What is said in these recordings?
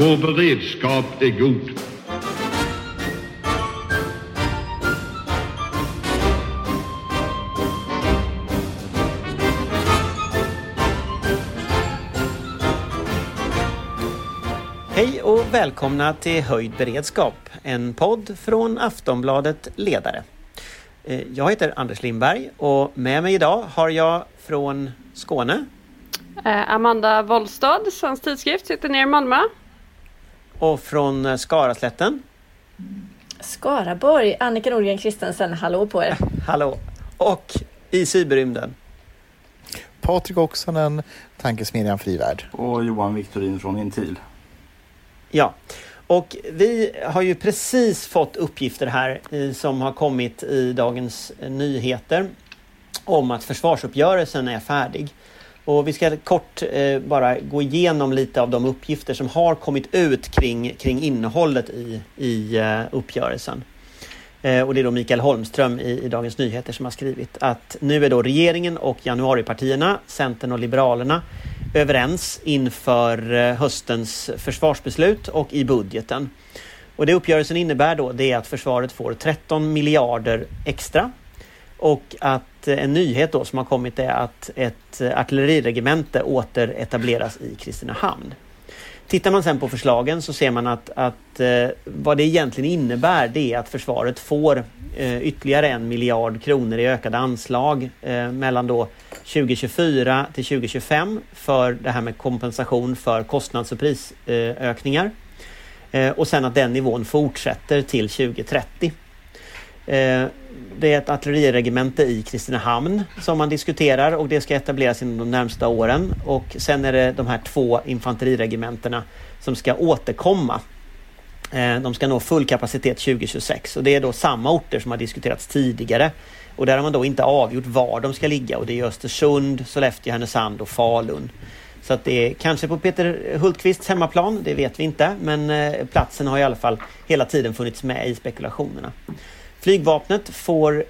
Vår beredskap är god. Hej och välkomna till Höjd beredskap, en podd från Aftonbladet Ledare. Eh, Jag heter Anders Lindberg och med mig idag har jag från Skåne Eh, Amanda Wollstad, Svensk Tidskrift, sitter nere i Malmö. Och från eh, Skaraslätten. Skaraborg, Annika Nordgren Kristensen, hallå på er. Hallå! Och i cyberrymden. Patrik Oksanen, Tankesmedjan Frivärd. och Johan Victorin från Intil. Ja, och vi har ju precis fått uppgifter här som har kommit i Dagens Nyheter om att försvarsuppgörelsen är färdig. Och vi ska kort eh, bara gå igenom lite av de uppgifter som har kommit ut kring, kring innehållet i, i eh, uppgörelsen. Eh, och det är då Mikael Holmström i, i Dagens Nyheter som har skrivit att nu är då regeringen och januaripartierna, Centern och Liberalerna, överens inför eh, höstens försvarsbeslut och i budgeten. Och det uppgörelsen innebär då det är att försvaret får 13 miljarder extra och att eh, en nyhet då som har kommit är att ett eh, artilleriregemente återetableras i Kristinehamn. Tittar man sen på förslagen så ser man att, att eh, vad det egentligen innebär det är att försvaret får ytterligare en miljard kronor i ökade anslag mellan då 2024 till 2025 för det här med kompensation för kostnads och prisökningar. Och sen att den nivån fortsätter till 2030. Eh, det är ett artilleriregemente i Kristinehamn som man diskuterar och det ska etableras inom de närmsta åren. Och sen är det de här två infanteriregementena som ska återkomma. Eh, de ska nå full kapacitet 2026 och det är då samma orter som har diskuterats tidigare. Och där har man då inte avgjort var de ska ligga och det är Östersund, Sollefteå, Härnösand och Falun. Så att det är kanske på Peter Hultqvists hemmaplan, det vet vi inte. Men eh, platsen har i alla fall hela tiden funnits med i spekulationerna. Flygvapnet får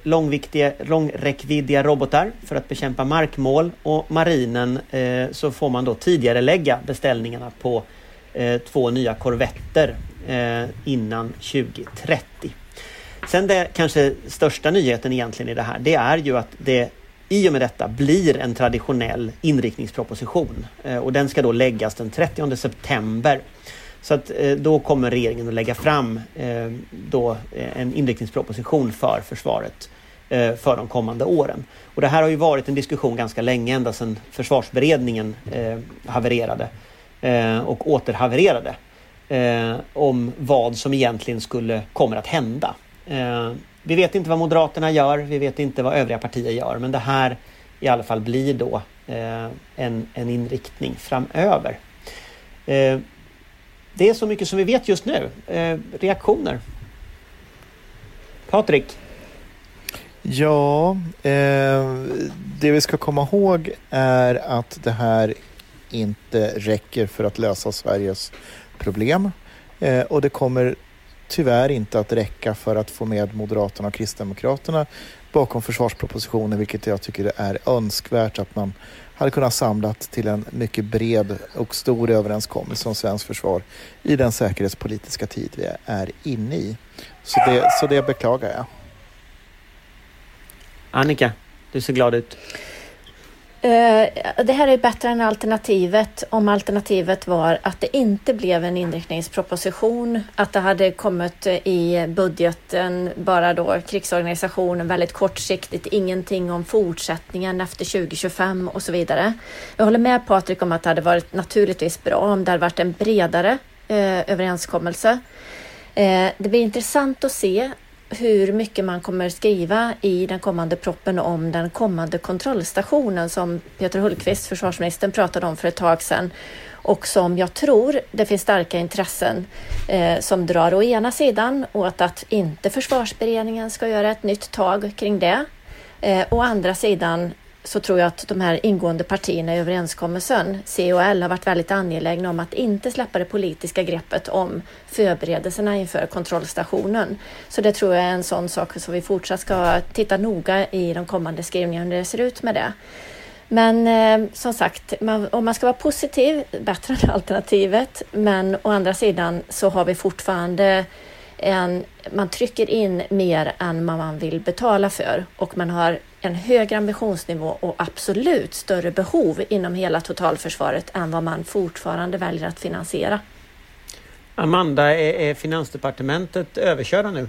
långräckviddiga robotar för att bekämpa markmål och marinen eh, så får man då tidigare lägga beställningarna på eh, två nya korvetter eh, innan 2030. Sen det kanske största nyheten egentligen i det här, det är ju att det i och med detta blir en traditionell inriktningsproposition eh, och den ska då läggas den 30 september. Så att eh, då kommer regeringen att lägga fram eh, då eh, en inriktningsproposition för försvaret eh, för de kommande åren. Och det här har ju varit en diskussion ganska länge, ända sedan försvarsberedningen eh, havererade eh, och återhavererade eh, om vad som egentligen skulle kommer att hända. Eh, vi vet inte vad Moderaterna gör, vi vet inte vad övriga partier gör, men det här i alla fall blir då eh, en, en inriktning framöver. Eh, det är så mycket som vi vet just nu. Eh, reaktioner? Patrik? Ja, eh, det vi ska komma ihåg är att det här inte räcker för att lösa Sveriges problem. Eh, och det kommer tyvärr inte att räcka för att få med Moderaterna och Kristdemokraterna bakom försvarspropositionen, vilket jag tycker är önskvärt att man hade kunnat samlat till en mycket bred och stor överenskommelse om svenskt försvar i den säkerhetspolitiska tid vi är inne i. Så det, så det beklagar jag. Annika, du ser glad ut. Eh, det här är bättre än alternativet om alternativet var att det inte blev en inriktningsproposition, att det hade kommit eh, i budgeten bara då krigsorganisationen väldigt kortsiktigt, ingenting om fortsättningen efter 2025 och så vidare. Jag håller med Patrik om att det hade varit naturligtvis bra om det hade varit en bredare eh, överenskommelse. Eh, det blir intressant att se hur mycket man kommer skriva i den kommande proppen om den kommande kontrollstationen som Peter Hultqvist, försvarsministern, pratade om för ett tag sedan och som jag tror det finns starka intressen eh, som drar å ena sidan åt att inte försvarsberedningen ska göra ett nytt tag kring det. Eh, å andra sidan så tror jag att de här ingående partierna i överenskommelsen, C och L, har varit väldigt angelägna om att inte släppa det politiska greppet om förberedelserna inför kontrollstationen. Så det tror jag är en sån sak som vi fortsatt ska titta noga i de kommande skrivningarna hur det ser ut med det. Men eh, som sagt, man, om man ska vara positiv, bättre än alternativet. Men å andra sidan så har vi fortfarande en, man trycker in mer än vad man vill betala för och man har en högre ambitionsnivå och absolut större behov inom hela totalförsvaret än vad man fortfarande väljer att finansiera. Amanda, är, är Finansdepartementet överkörda nu?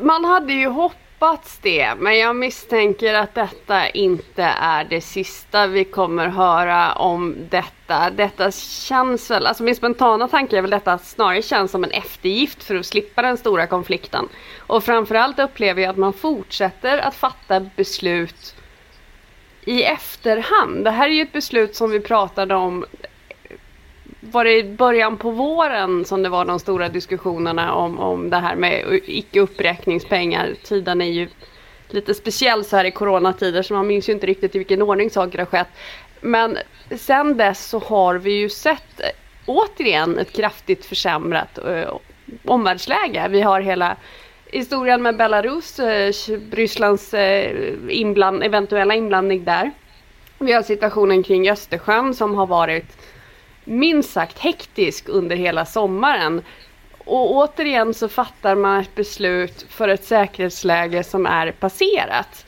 Man hade ju hoppats det, men jag misstänker att detta inte är det sista vi kommer höra om detta. Detta känns väl, alltså min spontana tanke är väl detta snarare känns som en eftergift för att slippa den stora konflikten. Och framförallt upplever jag att man fortsätter att fatta beslut i efterhand. Det här är ju ett beslut som vi pratade om var det i början på våren som det var de stora diskussionerna om, om det här med icke uppräkningspengar. Tiden är ju lite speciell så här i coronatider så man minns ju inte riktigt i vilken ordning saker har skett. Men sen dess så har vi ju sett eh, återigen ett kraftigt försämrat eh, omvärldsläge. Vi har hela historien med Belarus, eh, Rysslands eh, inbland, eventuella inblandning där. Vi har situationen kring Östersjön som har varit minst sagt hektisk under hela sommaren. Och återigen så fattar man ett beslut för ett säkerhetsläge som är passerat.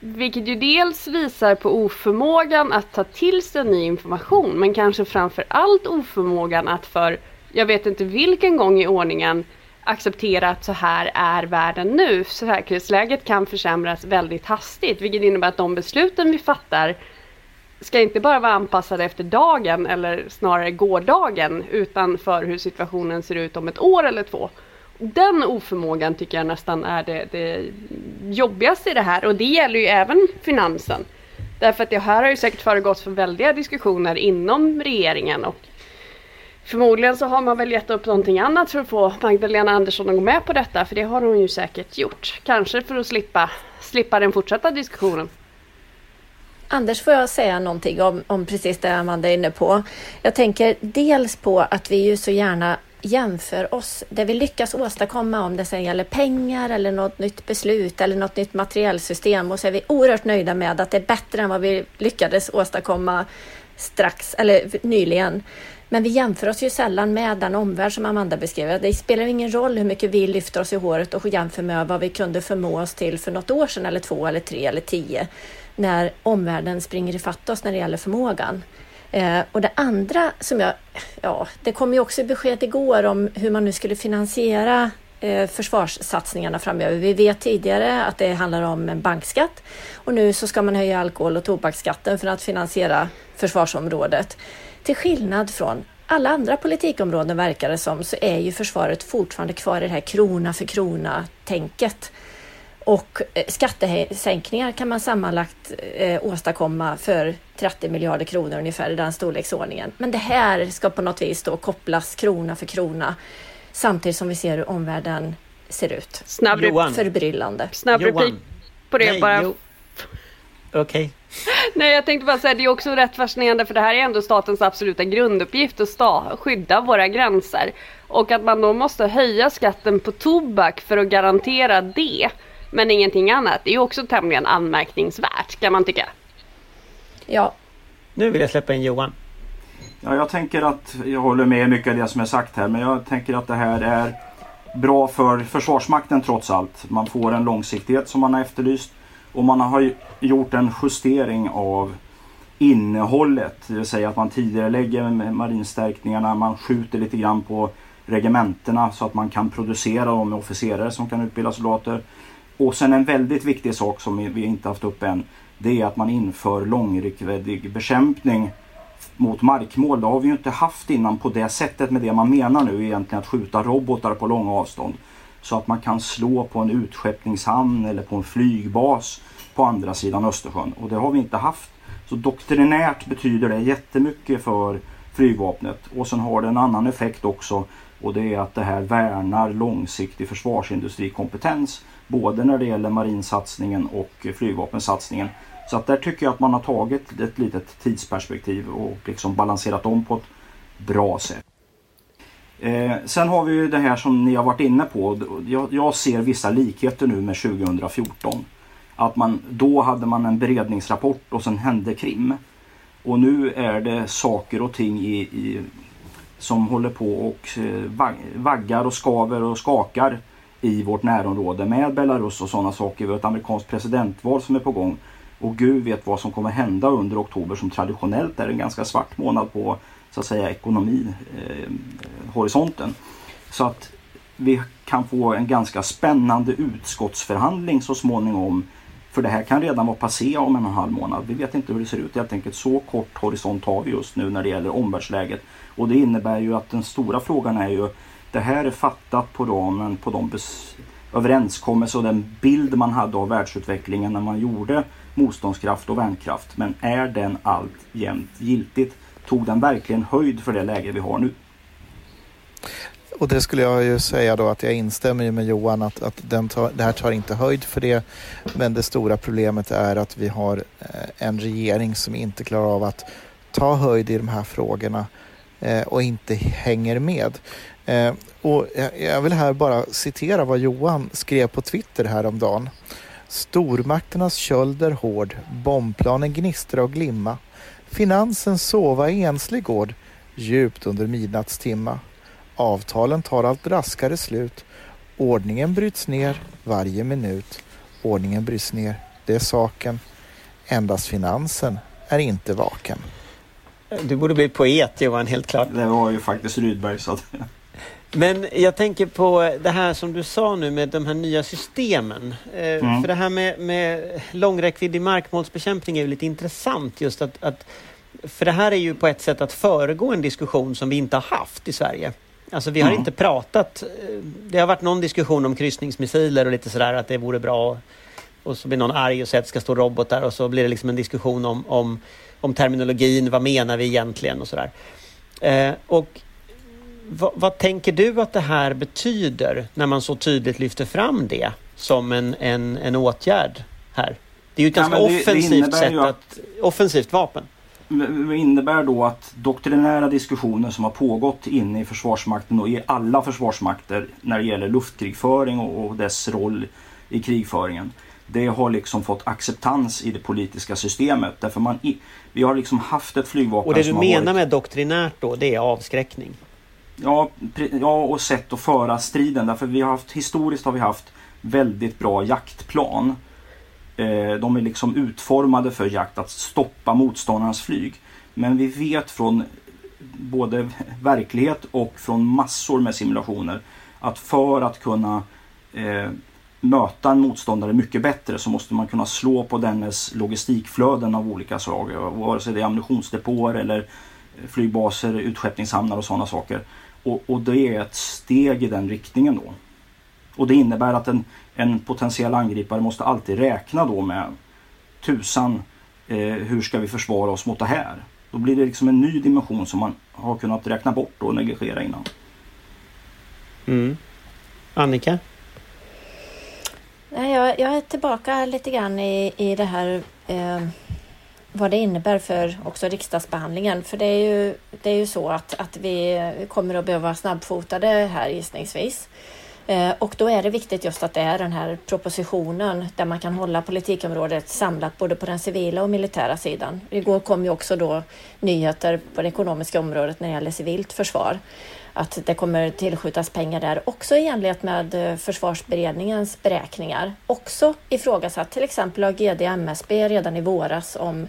Vilket ju dels visar på oförmågan att ta till sig ny information men kanske framför allt oförmågan att för, jag vet inte vilken gång i ordningen, acceptera att så här är världen nu. Säkerhetsläget kan försämras väldigt hastigt vilket innebär att de besluten vi fattar ska inte bara vara anpassade efter dagen eller snarare gårdagen utan för hur situationen ser ut om ett år eller två. Den oförmågan tycker jag nästan är det, det jobbigaste i det här och det gäller ju även finansen. Därför att det här har ju säkert föregått för väldiga diskussioner inom regeringen och Förmodligen så har man väl gett upp någonting annat för att få Magdalena Andersson att gå med på detta för det har hon ju säkert gjort. Kanske för att slippa, slippa den fortsatta diskussionen. Anders, får jag säga någonting om, om precis det Amanda är inne på? Jag tänker dels på att vi ju så gärna jämför oss, det vi lyckas åstadkomma om det sen gäller pengar eller något nytt beslut eller något nytt materiellsystem och så är vi oerhört nöjda med att det är bättre än vad vi lyckades åstadkomma strax eller nyligen. Men vi jämför oss ju sällan med den omvärld som Amanda beskrev. Det spelar ingen roll hur mycket vi lyfter oss i håret och jämför med vad vi kunde förmå oss till för något år sedan eller två eller tre eller tio när omvärlden springer ifatt oss när det gäller förmågan. Eh, och det andra som jag, ja, det kom ju också besked igår om hur man nu skulle finansiera eh, försvarssatsningarna framöver. Vi vet tidigare att det handlar om en bankskatt och nu så ska man höja alkohol och tobaksskatten för att finansiera försvarsområdet. Till skillnad från alla andra politikområden verkar det som så är ju försvaret fortfarande kvar i det här krona för krona tänket. Och eh, skattesänkningar kan man sammanlagt eh, åstadkomma för 30 miljarder kronor ungefär i den storleksordningen. Men det här ska på något vis då kopplas krona för krona samtidigt som vi ser hur omvärlden ser ut. Snabb Johan. Förbryllande. Snabb replik på det Nej, bara. jo. Okej. Nej jag tänkte bara säga det är också rätt fascinerande för det här är ändå statens absoluta grunduppgift att sta skydda våra gränser. Och att man då måste höja skatten på tobak för att garantera det men ingenting annat. Det är ju också tämligen anmärkningsvärt kan man tycka. Ja. Nu vill jag släppa in Johan. Ja, jag tänker att jag håller med mycket av det som är sagt här men jag tänker att det här är bra för Försvarsmakten trots allt. Man får en långsiktighet som man har efterlyst och man har gjort en justering av innehållet. Det vill säga att man tidigare lägger marinstärkningarna, man skjuter lite grann på regementena så att man kan producera dem med officerare som kan utbilda soldater. Och sen en väldigt viktig sak som vi inte haft upp än. Det är att man inför långryckväddig bekämpning mot markmål. Det har vi ju inte haft innan på det sättet med det man menar nu egentligen att skjuta robotar på långa avstånd. Så att man kan slå på en utskeppningshamn eller på en flygbas på andra sidan Östersjön. Och det har vi inte haft. Så doktrinärt betyder det jättemycket för flygvapnet. Och sen har det en annan effekt också. Och det är att det här värnar långsiktig försvarsindustrikompetens. Både när det gäller marinsatsningen och flygvapensatsningen. Så att där tycker jag att man har tagit ett litet tidsperspektiv och liksom balanserat om på ett bra sätt. Eh, sen har vi ju det här som ni har varit inne på. Jag, jag ser vissa likheter nu med 2014. att man, då hade man en beredningsrapport och sen hände krim. Och nu är det saker och ting i, i som håller på och eh, vaggar och skaver och skakar i vårt närområde med Belarus och sådana saker. Vi har ett amerikanskt presidentval som är på gång. Och Gud vet vad som kommer hända under oktober som traditionellt är en ganska svart månad på så att säga ekonomihorisonten. Eh, så att vi kan få en ganska spännande utskottsförhandling så småningom. För det här kan redan vara passé om en och en halv månad. Vi vet inte hur det ser ut helt enkelt. Så kort horisont har vi just nu när det gäller omvärldsläget. Och det innebär ju att den stora frågan är ju det här är fattat på ramen på de överenskommelser och den bild man hade av världsutvecklingen när man gjorde motståndskraft och värnkraft. Men är den alltjämt giltigt? Tog den verkligen höjd för det läge vi har nu? Och det skulle jag ju säga då att jag instämmer med Johan att, att den tar, det här tar inte höjd för det. Men det stora problemet är att vi har eh, en regering som inte klarar av att ta höjd i de här frågorna eh, och inte hänger med. Eh, och jag vill här bara citera vad Johan skrev på Twitter häromdagen. Stormakternas köld är hård, bombplanen gnistra och glimma. Finansen sova i enslig gård, djupt under midnattstimma. Avtalen tar allt raskare slut. Ordningen bryts ner varje minut. Ordningen bryts ner, det är saken. Endast finansen är inte vaken. Du borde bli poet Johan, helt klart. Det var ju faktiskt Rydberg. Så att... Men jag tänker på det här som du sa nu med de här nya systemen. Eh, mm. För det här med, med långräckviddig markmålsbekämpning är ju lite intressant just att, att för det här är ju på ett sätt att föregå en diskussion som vi inte har haft i Sverige. Alltså vi har mm. inte pratat. Eh, det har varit någon diskussion om kryssningsmissiler och lite sådär att det vore bra. Och så blir någon arg och säger att det ska stå robotar och så blir det liksom en diskussion om, om, om terminologin. Vad menar vi egentligen och sådär. Eh, och vad, vad, tänker du att det här betyder när man så tydligt lyfter fram det som en, en, en åtgärd här? Det är ju ett ganska ja, det, offensivt det sätt att, att, offensivt vapen. Det innebär då att doktrinära diskussioner som har pågått inne i Försvarsmakten och i alla försvarsmakter när det gäller luftkrigföring och, och dess roll i krigföringen. Det har liksom fått acceptans i det politiska systemet. Därför man, vi har liksom haft ett flygvapen Och det du menar varit... med doktrinärt då, det är avskräckning? Ja, ja, och sätt att föra striden. Därför vi har haft, historiskt har vi haft väldigt bra jaktplan. Eh, de är liksom utformade för jakt, att stoppa motståndarnas flyg. Men vi vet från både verklighet och från massor med simulationer att för att kunna eh, möta en motståndare mycket bättre så måste man kunna slå på dennes logistikflöden av olika slag. Vare sig det är ammunitionsdepåer eller flygbaser, utskeppningshamnar och sådana saker. Och, och, det är ett steg i den riktningen då. Och det innebär att en, en potentiell angripare måste alltid räkna då med tusan, eh, hur ska vi försvara oss mot det här? Då blir det liksom en ny dimension som man har kunnat räkna bort och negligera innan. Mm. Annika? Jag, jag är tillbaka lite grann i, i det här eh, vad det innebär för också riksdagsbehandlingen. För det är ju, det är ju så att, att vi kommer att behöva snabbfotade här gissningsvis. Eh, och då är det viktigt just att det är den här propositionen där man kan hålla politikområdet samlat både på den civila och militära sidan. Igår kom ju också då nyheter på det ekonomiska området när det gäller civilt försvar att det kommer tillskjutas pengar där också i enlighet med eh, försvarsberedningens beräkningar. Också ifrågasatt till exempel av GD MSB redan i våras om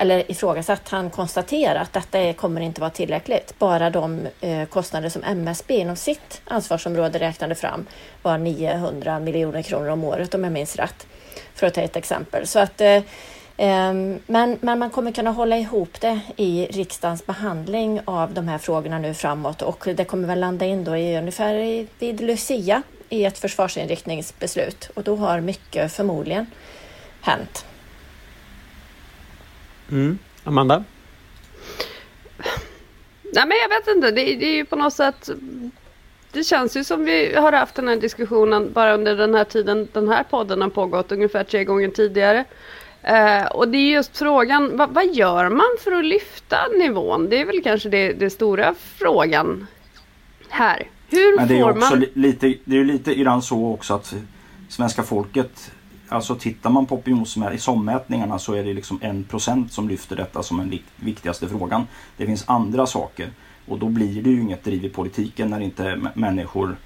eller ifrågasatt, han konstaterar att detta kommer inte vara tillräckligt. Bara de eh, kostnader som MSB inom sitt ansvarsområde räknade fram var 900 miljoner kronor om året om jag minns rätt. För att ta ett exempel. Så att eh, men, men man kommer kunna hålla ihop det i riksdagens behandling av de här frågorna nu framåt och det kommer väl landa in då i ungefär vid Lucia i ett försvarsinriktningsbeslut och då har mycket förmodligen hänt. Mm. Amanda? Nej men jag vet inte, det, det är ju på något sätt det känns ju som vi har haft den här diskussionen bara under den här tiden den här podden har pågått ungefär tre gånger tidigare. Uh, och det är just frågan, vad, vad, gör man för att lyfta nivån? Det är väl kanske det, det stora frågan här. Hur Men det är får också man... lite, det är lite grann så också att svenska folket alltså tittar man på opinionsmätningarna så är det liksom en procent som lyfter detta som den viktigaste frågan. Det finns andra saker och då blir det ju inget driv i politiken när inte människor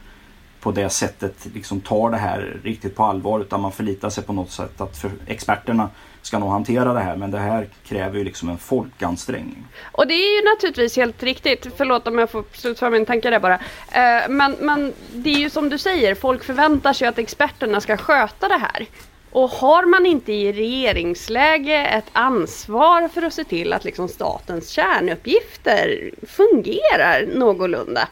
på det sättet liksom tar det här riktigt på allvar utan man förlitar sig på något sätt att experterna ska nog hantera det här men det här kräver ju liksom en folkansträngning. Och det är ju naturligtvis helt riktigt, förlåt om jag får slutföra min tanke där bara. Eh, men, men det är ju som du säger, folk förväntar sig att experterna ska sköta det här. Och har man inte i regeringsläge ett ansvar för att se till att liksom statens kärnuppgifter fungerar någorlunda.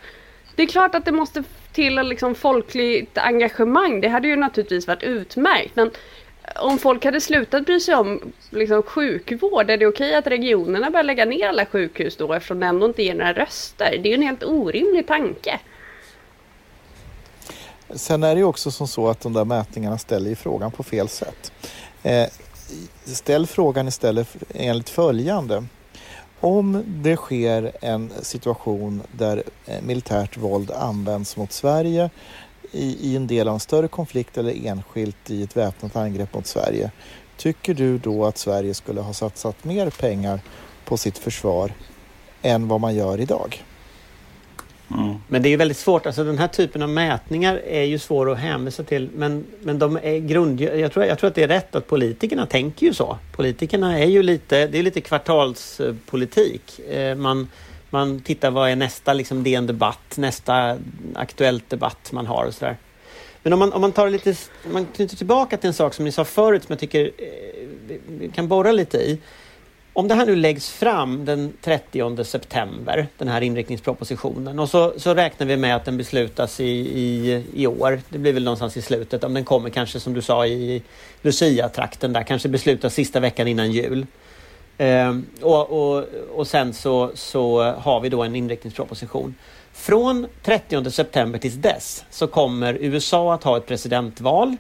Det är klart att det måste till liksom folkligt engagemang. Det hade ju naturligtvis varit utmärkt. Men om folk hade slutat bry sig om liksom, sjukvård, är det okej att regionerna börjar lägga ner alla sjukhus då eftersom det ändå inte ger några röster? Det är ju en helt orimlig tanke. Sen är det ju också som så att de där mätningarna ställer ju frågan på fel sätt. Eh, ställ frågan istället enligt följande. Om det sker en situation där eh, militärt våld används mot Sverige i, i en del av en större konflikt eller enskilt i ett väpnat angrepp mot Sverige. Tycker du då att Sverige skulle ha satsat mer pengar på sitt försvar än vad man gör idag? Mm. Men det är ju väldigt svårt, alltså den här typen av mätningar är ju svåra att hänvisa till men, men de är grund... Jag tror, jag tror att det är rätt att politikerna tänker ju så. Politikerna är ju lite, det är lite kvartalspolitik. Eh, man, man tittar vad är nästa liksom DN Debatt, nästa Aktuellt Debatt man har och sådär. Men om man, om man tar lite, man knyter tillbaka till en sak som ni sa förut som jag tycker eh, vi kan borra lite i. Om det här nu läggs fram den 30 september, den här inriktningspropositionen, och så, så räknar vi med att den beslutas i, i, i år. Det blir väl någonstans i slutet, om den kommer kanske som du sa i Lucia-trakten där, kanske beslutas sista veckan innan jul. Eh, och, och, och sen så, så har vi då en inriktningsproposition. Från 30 september tills dess så kommer USA att ha ett presidentval.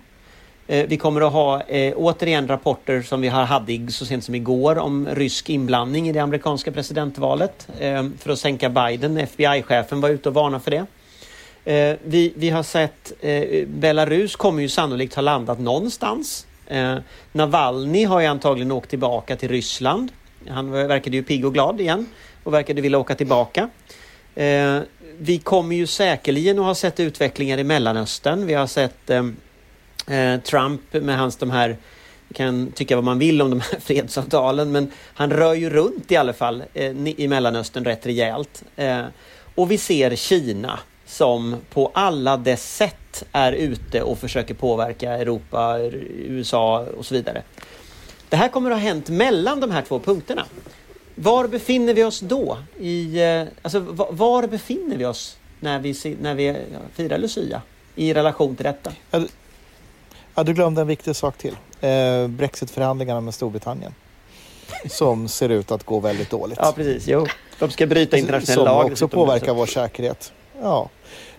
Eh, vi kommer att ha eh, återigen rapporter som vi har hade så sent som igår om rysk inblandning i det amerikanska presidentvalet eh, för att sänka Biden. FBI-chefen var ute och varnade för det. Vi, vi har sett Belarus kommer ju sannolikt ha landat någonstans Navalny har ju antagligen åkt tillbaka till Ryssland. Han verkade ju pigg och glad igen och verkade vilja åka tillbaka. Vi kommer ju säkerligen att ha sett utvecklingar i Mellanöstern. Vi har sett Eh, Trump med hans de här kan tycka vad man vill om de här fredsavtalen men han rör ju runt i alla fall eh, i Mellanöstern rätt rejält. Eh, och vi ser Kina som på alla dess sätt är ute och försöker påverka Europa, USA och så vidare. Det här kommer att ha hänt mellan de här två punkterna. Var befinner vi oss då? I, alltså, var befinner vi oss när vi, när vi firar Lucia i relation till detta? Ja, du glömde en viktig sak till. Eh, Brexitförhandlingarna med Storbritannien. Som ser ut att gå väldigt dåligt. Ja, precis. Jo. De ska bryta internationell lag. Som också påverkar vår säkerhet. Ja,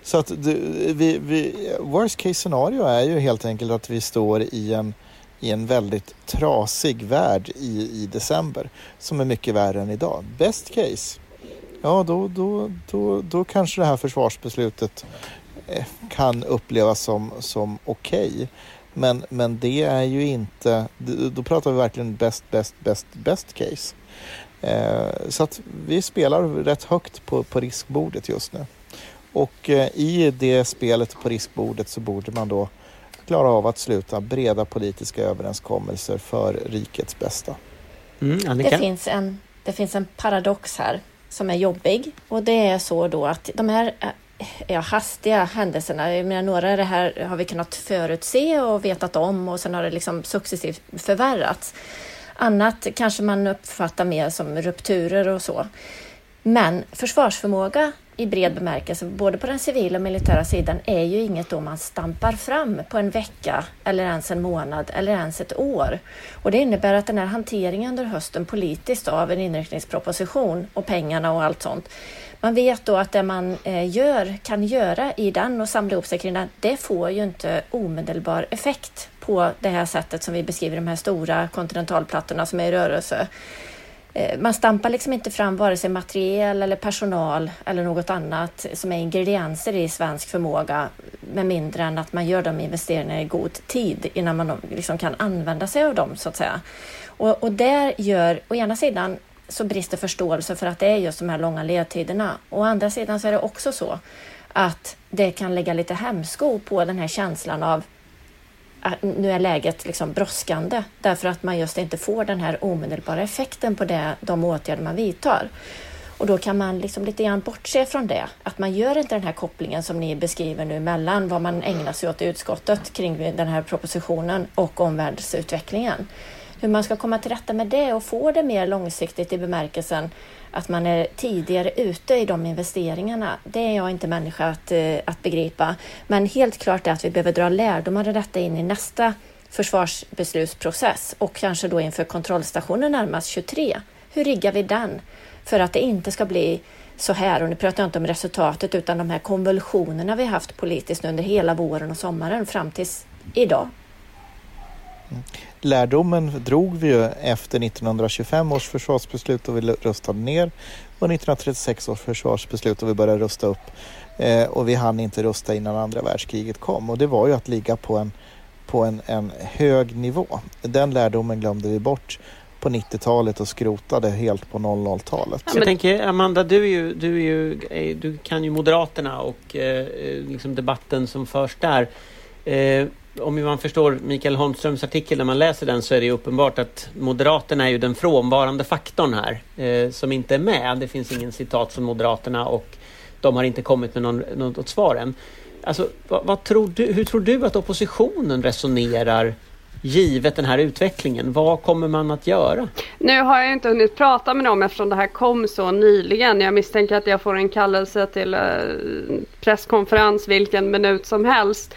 så att vi, vi, worst case scenario är ju helt enkelt att vi står i en, i en väldigt trasig värld i, i december som är mycket värre än idag. Best case, ja då, då, då, då kanske det här försvarsbeslutet eh, kan upplevas som, som okej. Okay. Men, men det är ju inte, då pratar vi verkligen best, best, best, best case. Eh, så att vi spelar rätt högt på, på riskbordet just nu. Och eh, i det spelet på riskbordet så borde man då klara av att sluta breda politiska överenskommelser för rikets bästa. Mm, det, finns en, det finns en paradox här som är jobbig och det är så då att de här ja, hastiga händelserna, jag menar, några av det här har vi kunnat förutse och vetat om och sen har det liksom successivt förvärrats. Annat kanske man uppfattar mer som rupturer och så. Men försvarsförmåga i bred bemärkelse, både på den civila och militära sidan, är ju inget då man stampar fram på en vecka eller ens en månad eller ens ett år. Och det innebär att den här hanteringen under hösten politiskt av en inriktningsproposition och pengarna och allt sånt, man vet då att det man eh, gör, kan göra i den och samla ihop sig kring den, det får ju inte omedelbar effekt på det här sättet som vi beskriver de här stora kontinentalplattorna som är i rörelse eh, man stampar liksom inte fram vare sig materiel eller personal eller något annat som är ingredienser i svensk förmåga med mindre än att man gör de investeringarna i god tid innan man liksom kan använda sig av dem så att säga. Och, och där gör, å ena sidan så brister förståelse för att det är just de här långa ledtiderna. Å andra sidan så är det också så att det kan lägga lite hämsko på den här känslan av att nu är läget liksom brådskande därför att man just inte får den här omedelbara effekten på det, de åtgärder man vidtar. Och då kan man liksom lite grann bortse från det, att man gör inte den här kopplingen som ni beskriver nu mellan vad man ägnar sig åt i utskottet kring den här propositionen och omvärldsutvecklingen. Hur man ska komma till rätta med det och få det mer långsiktigt i bemärkelsen att man är tidigare ute i de investeringarna, det är jag inte människa att, eh, att begripa. Men helt klart är att vi behöver dra lärdomar av detta in i nästa försvarsbeslutsprocess och kanske då inför kontrollstationen närmast 23. Hur riggar vi den för att det inte ska bli så här, och nu pratar jag inte om resultatet utan de här konvulsionerna vi haft politiskt under hela våren och sommaren fram tills idag. Mm. Lärdomen drog vi ju efter 1925 års försvarsbeslut och vi rustade ner och 1936 års försvarsbeslut och vi började rusta upp. Eh, och vi hann inte rusta innan andra världskriget kom och det var ju att ligga på en, på en, en hög nivå. Den lärdomen glömde vi bort på 90-talet och skrotade helt på 00-talet. Ja, jag tänker Amanda, du, är ju, du, är ju, du kan ju Moderaterna och eh, liksom debatten som förs där. Eh, om man förstår Mikael Holmströms artikel när man läser den så är det uppenbart att Moderaterna är ju den frånvarande faktorn här eh, som inte är med. Det finns ingen citat från Moderaterna och de har inte kommit med någon, något svar än. Alltså, vad, vad tror du, hur tror du att oppositionen resonerar givet den här utvecklingen? Vad kommer man att göra? Nu har jag inte hunnit prata med dem eftersom det här kom så nyligen. Jag misstänker att jag får en kallelse till eh, presskonferens vilken minut som helst.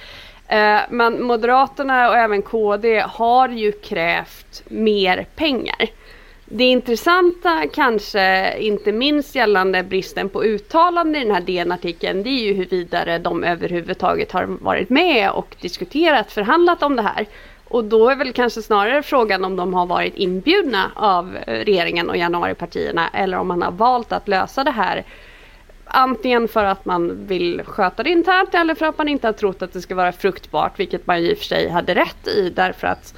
Eh, men Moderaterna och även KD har ju krävt mer pengar. Det intressanta kanske inte minst gällande bristen på uttalande i den här DN-artikeln det är ju huruvida de överhuvudtaget har varit med och diskuterat, förhandlat om det här. Och då är väl kanske snarare frågan om de har varit inbjudna av eh, regeringen och januaripartierna eller om man har valt att lösa det här Antingen för att man vill sköta det internt eller för att man inte har trott att det ska vara fruktbart, vilket man i och för sig hade rätt i därför att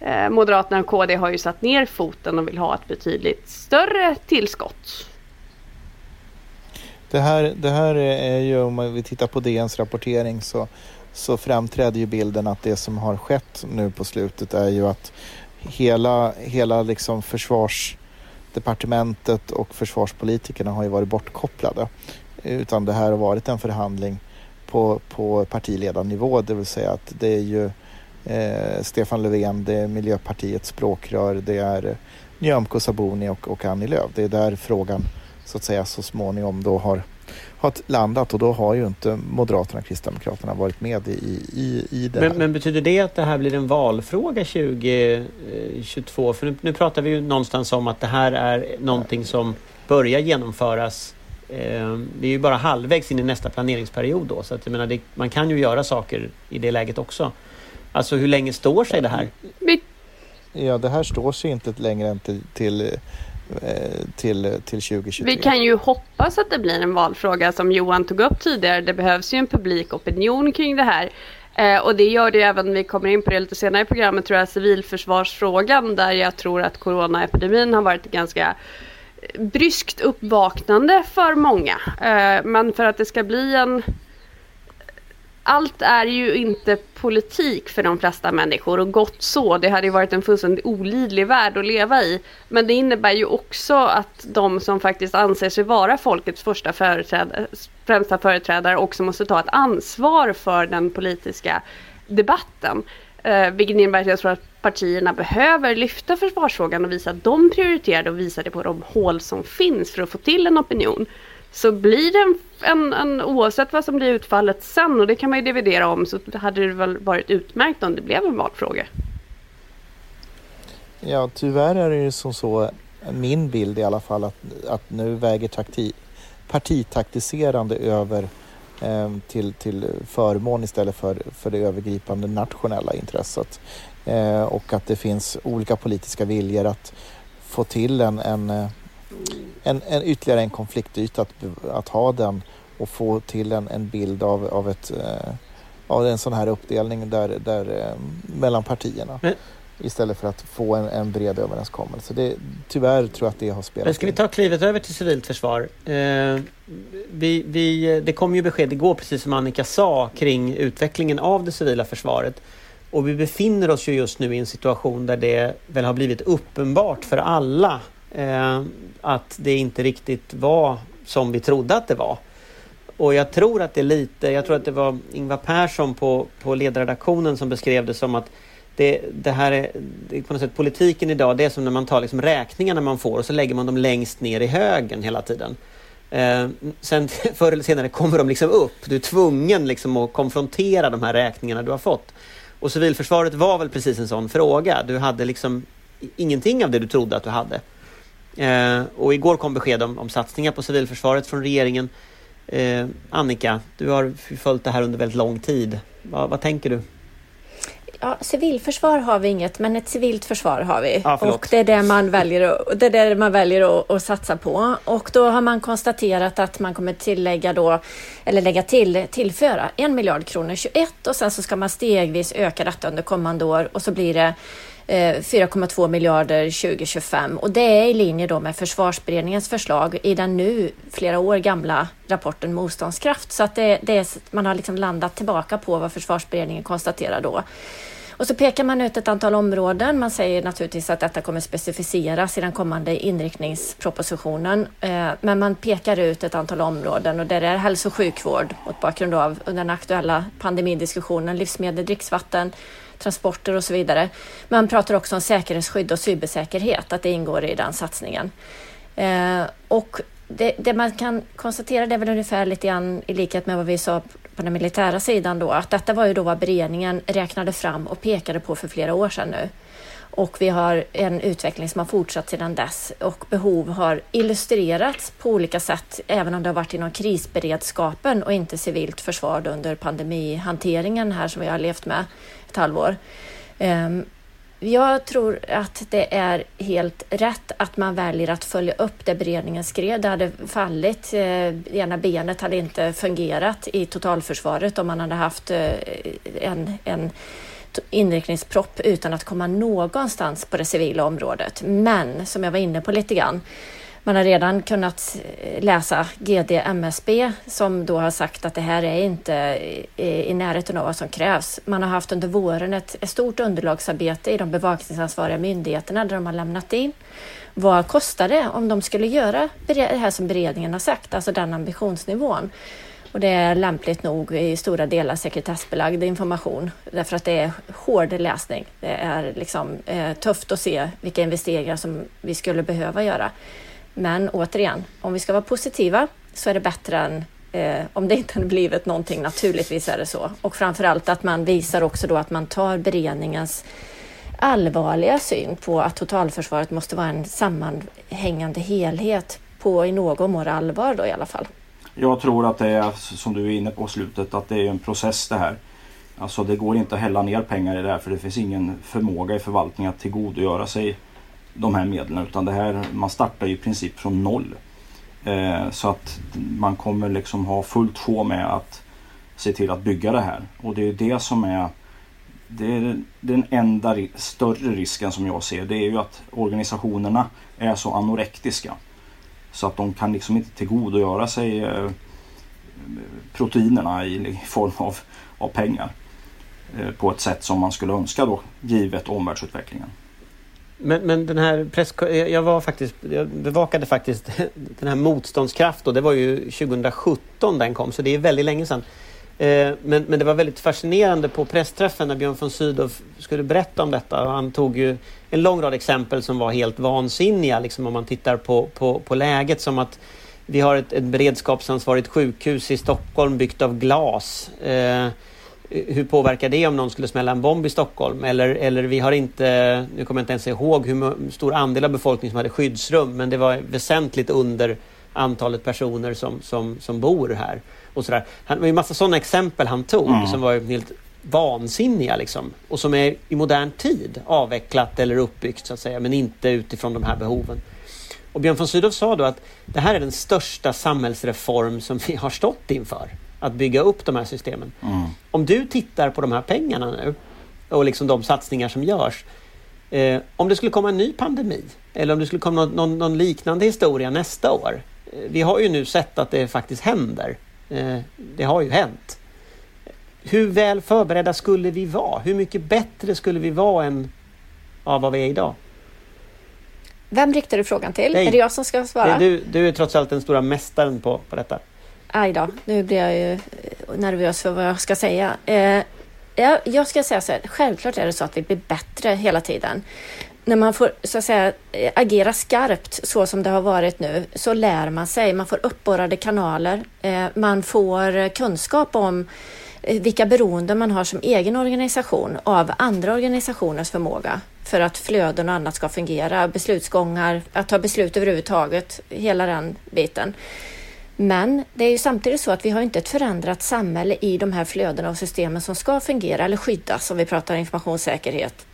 eh, Moderaterna och KD har ju satt ner foten och vill ha ett betydligt större tillskott. Det här, det här är ju, om vi tittar på DNs rapportering så, så framträder ju bilden att det som har skett nu på slutet är ju att hela, hela liksom försvars departementet och försvarspolitikerna har ju varit bortkopplade. Utan det här har varit en förhandling på, på partiledarnivå, det vill säga att det är ju eh, Stefan Löfven, det är Miljöpartiets språkrör, det är Nyamko Sabuni och, och Annie Lööf. Det är där frågan så att säga så småningom då har har landat och då har ju inte Moderaterna och Kristdemokraterna varit med i, i, i det men, här. Men betyder det att det här blir en valfråga 2022? För nu, nu pratar vi ju någonstans om att det här är någonting som börjar genomföras eh, vi är ju bara halvvägs in i nästa planeringsperiod då så att jag menar det, man kan ju göra saker i det läget också. Alltså hur länge står sig det här? Ja, det här står sig inte längre än till, till Eh, till, till 2023. Vi kan ju hoppas att det blir en valfråga som Johan tog upp tidigare. Det behövs ju en publik opinion kring det här. Eh, och det gör det ju även, vi kommer in på det lite senare i programmet, tror jag, civilförsvarsfrågan där jag tror att coronaepidemin har varit ganska eh, bryskt uppvaknande för många. Eh, men för att det ska bli en allt är ju inte politik för de flesta människor och gott så. Det hade ju varit en fullständigt olidlig värld att leva i. Men det innebär ju också att de som faktiskt anser sig vara folkets första företrädare, främsta företrädare också måste ta ett ansvar för den politiska debatten. Eh, vilket innebär att jag tror att partierna behöver lyfta försvarsfrågan och visa att de prioriterar det och visa det på de hål som finns för att få till en opinion. Så blir det en, en, en, oavsett vad som blir utfallet sen och det kan man ju dividera om så hade det väl varit utmärkt om det blev en valfråga. Ja tyvärr är det ju som så, min bild i alla fall, att, att nu väger takti, partitaktiserande över eh, till, till förmån istället för, för det övergripande nationella intresset. Eh, och att det finns olika politiska viljor att få till en, en, eh, en, en ytterligare en konfliktyta att, att ha den och få till en, en bild av, av, ett, eh, av en sån här uppdelning där, där, mellan partierna. Men, istället för att få en, en bred överenskommelse. Det, tyvärr tror jag att det har spelat Men Ska vi ta klivet över till civilt försvar? Eh, vi, vi, det kom ju besked igår, precis som Annika sa, kring utvecklingen av det civila försvaret. Och vi befinner oss ju just nu i en situation där det väl har blivit uppenbart för alla eh, att det inte riktigt var som vi trodde att det var. Och jag tror att det är lite, jag tror att det var Ingvar Persson på, på ledarredaktionen som beskrev det som att det, det här är, det är på något sätt politiken idag, det är som när man tar liksom räkningarna man får och så lägger man dem längst ner i högen hela tiden. Eh, sen förr eller senare kommer de liksom upp. Du är tvungen liksom att konfrontera de här räkningarna du har fått. Och civilförsvaret var väl precis en sån fråga. Du hade liksom ingenting av det du trodde att du hade. Eh, och igår kom besked om, om satsningar på civilförsvaret från regeringen. Eh, Annika, du har följt det här under väldigt lång tid. Va, vad tänker du? Ja, civilförsvar har vi inget, men ett civilt försvar har vi. Ja, och det är det man väljer, att, det är det man väljer att, att, satsa på. Och då har man konstaterat att man kommer tillägga då, eller lägga till, tillföra en miljard kronor 21 och sen så ska man stegvis öka detta under kommande år och så blir det Eh, 4,2 miljarder 2025 och det är i linje då med försvarsberedningens förslag i den nu flera år gamla rapporten Motståndskraft. Så att det, det är, man har liksom landat tillbaka på vad försvarsberedningen konstaterar då. Och så pekar man ut ett antal områden. Man säger naturligtvis att detta kommer specificeras i den kommande inriktningspropositionen. Eh, men man pekar ut ett antal områden och där är hälso och sjukvård mot bakgrund av den aktuella pandemidiskussionen, livsmedel, dricksvatten, transporter och så vidare. Man pratar också om säkerhetsskydd och cybersäkerhet, att det ingår i den satsningen. Eh, och det, det, man kan konstatera det är väl ungefär lite grann i likhet med vad vi sa på den militära sidan då, att detta var ju då vad beredningen räknade fram och pekade på för flera år sedan nu. Och vi har en utveckling som har fortsatt sedan dess och behov har illustrerats på olika sätt, även om det har varit inom krisberedskapen och inte civilt försvar under pandemihanteringen här som vi har levt med ett halvår. Ehm, jag tror att det är helt rätt att man väljer att följa upp det beredningen skrev. Det hade fallit, eh, ena benet hade inte fungerat i totalförsvaret om man hade haft eh, en, en inriktningspropp utan att komma någonstans på det civila området. Men som jag var inne på lite grann, man har redan kunnat eh, läsa GD MSB som då har sagt att det här är inte i närheten av vad som krävs. Man har haft under våren ett, ett stort underlagsarbete i de bevakningsansvariga myndigheterna där de har lämnat in. Vad kostar det om de skulle göra det här som beredningen har sagt, alltså den ambitionsnivån? Och det är lämpligt nog i stora delar sekretessbelagd information därför att det är hård läsning. Det är liksom, eh, tufft att se vilka investeringar som vi skulle behöva göra. Men återigen, om vi ska vara positiva så är det bättre än eh, om det inte hade blivit någonting. Naturligtvis är det så. Och framförallt att man visar också då att man tar beredningens allvarliga syn på att totalförsvaret måste vara en sammanhängande helhet på i någon mån allvar då i alla fall. Jag tror att det är som du är inne på slutet att det är en process det här. Alltså det går inte att hälla ner pengar i det här för det finns ingen förmåga i förvaltningen att tillgodogöra sig de här medlen utan det här, man startar ju i princip från noll. Eh, så att man kommer liksom ha fullt sjå med att se till att bygga det här och det är det som är det är den enda större risken som jag ser. Det är ju att organisationerna är så anorektiska. Så att de kan liksom inte tillgodogöra sig eh, proteinerna i form av, av pengar. Eh, på ett sätt som man skulle önska då givet omvärldsutvecklingen. Men, men den här press... Jag var faktiskt... Jag bevakade faktiskt den här Motståndskraft och Det var ju 2017 den kom, så det är väldigt länge sedan. Eh, men, men det var väldigt fascinerande på pressträffen när Björn von Sydow skulle berätta om detta. Han tog ju en lång rad exempel som var helt vansinniga liksom om man tittar på, på, på läget. Som att vi har ett, ett beredskapsansvarigt sjukhus i Stockholm byggt av glas. Eh, hur påverkar det om någon skulle smälla en bomb i Stockholm? Eller, eller vi har inte, nu kommer jag inte ens ihåg hur stor andel av befolkningen som hade skyddsrum, men det var väsentligt under antalet personer som, som, som bor här. Och sådär. Han, det var ju massa sådana exempel han tog mm. som var helt vansinniga liksom. Och som är i modern tid avvecklat eller uppbyggt så att säga men inte utifrån de här behoven. Och Björn von Sydow sa då att det här är den största samhällsreform som vi har stått inför. Att bygga upp de här systemen. Mm. Om du tittar på de här pengarna nu och liksom de satsningar som görs. Eh, om det skulle komma en ny pandemi eller om det skulle komma någon, någon, någon liknande historia nästa år. Eh, vi har ju nu sett att det faktiskt händer. Eh, det har ju hänt. Hur väl förberedda skulle vi vara? Hur mycket bättre skulle vi vara än ja, vad vi är idag? Vem riktar du frågan till? Nej. Är det jag som ska svara? Du, du är trots allt den stora mästaren på, på detta. Aj då, nu blir jag ju eh, nervös för vad jag ska säga. Eh, jag, jag ska säga så här, självklart är det så att vi blir bättre hela tiden. När man får så att säga, eh, agera skarpt så som det har varit nu så lär man sig. Man får uppborrade kanaler. Eh, man får eh, kunskap om vilka beroenden man har som egen organisation av andra organisationers förmåga för att flöden och annat ska fungera, beslutsgångar, att ta beslut överhuvudtaget, hela den biten. Men det är ju samtidigt så att vi har inte ett förändrat samhälle i de här flödena och systemen som ska fungera eller skyddas om vi pratar informationssäkerhet.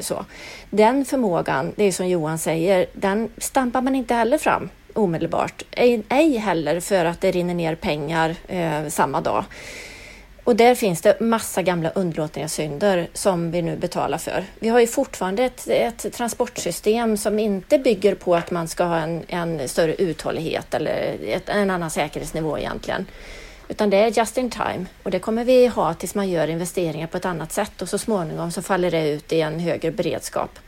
Så. Den förmågan, det är som Johan säger, den stampar man inte heller fram omedelbart. Ej, ej heller för att det rinner ner pengar eh, samma dag. Och där finns det massa gamla underlåtenhetssynder som vi nu betalar för. Vi har ju fortfarande ett, ett, transportsystem som inte bygger på att man ska ha en, en större uthållighet eller ett, en annan säkerhetsnivå egentligen. Utan det är just in time och det kommer vi ha tills man gör investeringar på ett annat sätt och så småningom så faller det ut i en högre beredskap.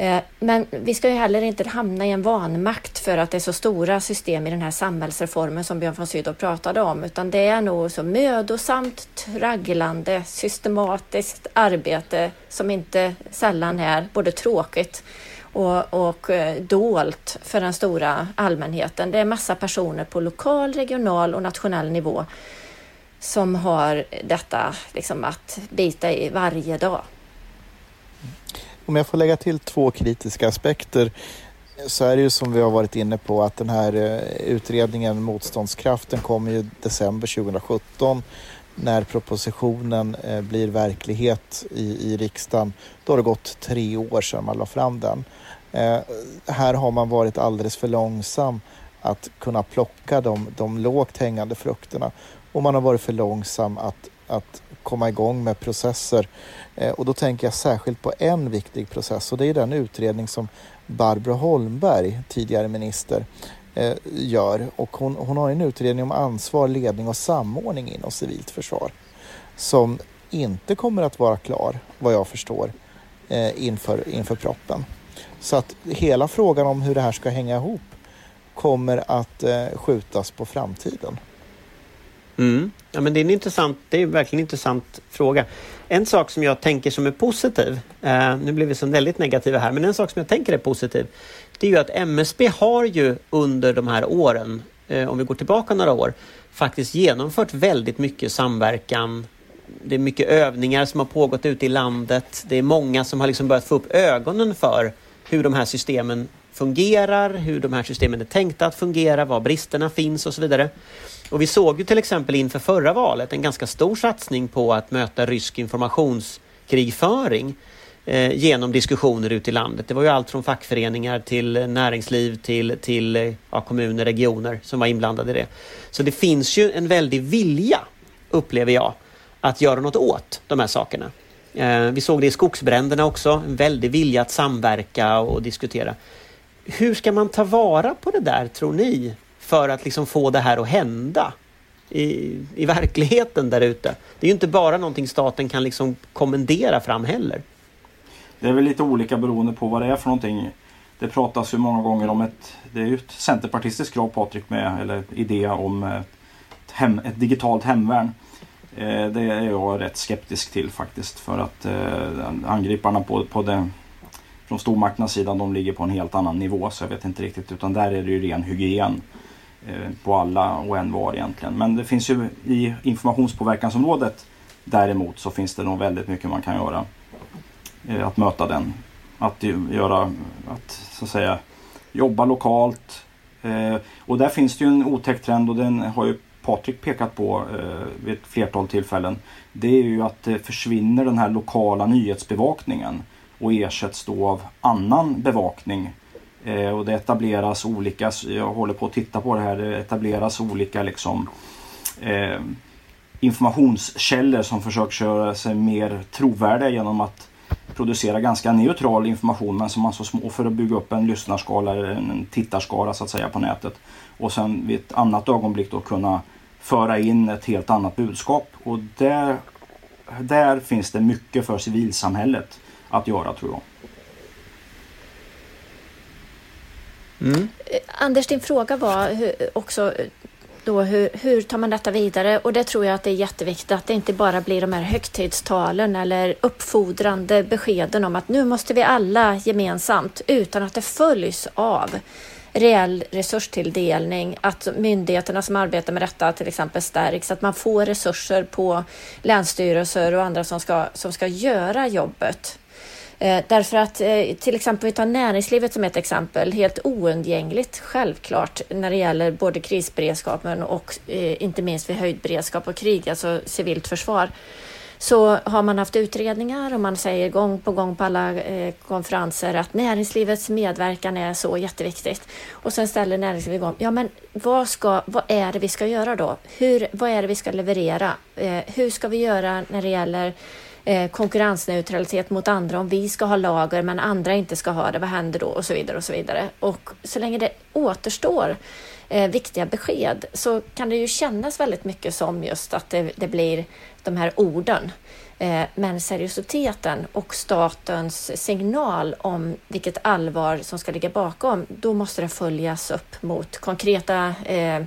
Eh, men vi ska ju heller inte hamna i en vanmakt för att det är så stora system i den här samhällsreformen som Björn von Sydow pratade om, utan det är nog så mödosamt, tragglande, systematiskt arbete som inte sällan är både tråkigt och, och eh, dolt för den stora allmänheten. Det är massa personer på lokal, regional och nationell nivå som har detta liksom att bita i varje dag. Mm. Om jag får lägga till två kritiska aspekter så är det ju som vi har varit inne på att den här eh, utredningen Motståndskraften kommer ju december 2017 när propositionen eh, blir verklighet i, i riksdagen. Då har det gått tre år sedan man la fram den. Eh, här har man varit alldeles för långsam att kunna plocka de, de lågt hängande frukterna och man har varit för långsam att, att komma igång med processer. Eh, och då tänker jag särskilt på en viktig process och det är den utredning som Barbro Holmberg, tidigare minister, eh, gör. Och hon, hon har en utredning om ansvar, ledning och samordning inom civilt försvar som inte kommer att vara klar, vad jag förstår, eh, inför, inför proppen. Så att hela frågan om hur det här ska hänga ihop kommer att skjutas på framtiden. Mm. Ja, men det är en intressant, det är verkligen en intressant fråga. En sak som jag tänker som är positiv, eh, nu blir vi så väldigt negativa här, men en sak som jag tänker är positiv, det är ju att MSB har ju under de här åren, eh, om vi går tillbaka några år, faktiskt genomfört väldigt mycket samverkan. Det är mycket övningar som har pågått ute i landet. Det är många som har liksom börjat få upp ögonen för hur de här systemen fungerar, hur de här systemen är tänkta att fungera, var bristerna finns och så vidare. Och vi såg ju till exempel inför förra valet en ganska stor satsning på att möta rysk informationskrigföring eh, genom diskussioner ute i landet. Det var ju allt från fackföreningar till näringsliv till, till eh, ja, kommuner, regioner som var inblandade i det. Så det finns ju en väldig vilja, upplever jag, att göra något åt de här sakerna. Eh, vi såg det i skogsbränderna också, en väldig vilja att samverka och diskutera. Hur ska man ta vara på det där, tror ni, för att liksom få det här att hända i, i verkligheten där ute? Det är ju inte bara någonting staten kan liksom kommendera fram heller. Det är väl lite olika beroende på vad det är för någonting. Det pratas ju många gånger om ett, det är ju ett centerpartistiskt krav Patrik med, eller idé om ett, hem, ett digitalt hemvärn. Eh, det är jag rätt skeptisk till faktiskt för att eh, angriparna på, på det, från stormakternas sida de ligger på en helt annan nivå så jag vet inte riktigt utan där är det ju ren hygien Eh, på alla och en var egentligen. Men det finns ju i informationspåverkansområdet däremot så finns det nog väldigt mycket man kan göra. Eh, att möta den. Att göra, att så att säga jobba lokalt. Eh, och där finns det ju en otäck trend och den har ju Patrik pekat på vid ett flertal tillfällen. Det är ju att det försvinner den här lokala nyhetsbevakningen och ersätts då av annan bevakning. Eh, och det etableras olika, jag håller på att titta på det här, det etableras olika liksom eh, informationskällor som försöker göra sig mer trovärdiga genom att producera ganska neutral information men som man så små för att bygga upp en lyssnarskala eller en tittarskara så att säga på nätet. Och sen vid ett annat ögonblick då kunna föra in ett helt annat budskap. Och där, där finns det mycket för civilsamhället att göra tror jag. Mm. Eh, Anders, din fråga var också eh, då hur, hur tar man detta vidare? Och det tror jag att det är jätteviktigt att det inte bara blir de här högtidstalen eller uppfordrande beskeden om att nu måste vi alla gemensamt, utan att det följs av reell resurstilldelning, att myndigheterna som arbetar med detta till exempel stärks, att man får resurser på länsstyrelser och andra som ska, som ska göra jobbet. Eh, därför att eh, till exempel, vi tar näringslivet som ett exempel, helt oundgängligt självklart när det gäller både krisberedskapen och eh, inte minst vid höjd beredskap och krig, alltså civilt försvar så har man haft utredningar och man säger gång på gång på alla eh, konferenser att näringslivets medverkan är så jätteviktigt. Och sen ställer näringslivet igång, ja men vad, ska, vad är det vi ska göra då? Hur, vad är det vi ska leverera? Eh, hur ska vi göra när det gäller Eh, konkurrensneutralitet mot andra om vi ska ha lager men andra inte ska ha det, vad händer då? Och så vidare och så vidare. Och så länge det återstår eh, viktiga besked så kan det ju kännas väldigt mycket som just att det, det blir de här orden. Eh, men seriositeten och statens signal om vilket allvar som ska ligga bakom, då måste det följas upp mot konkreta eh,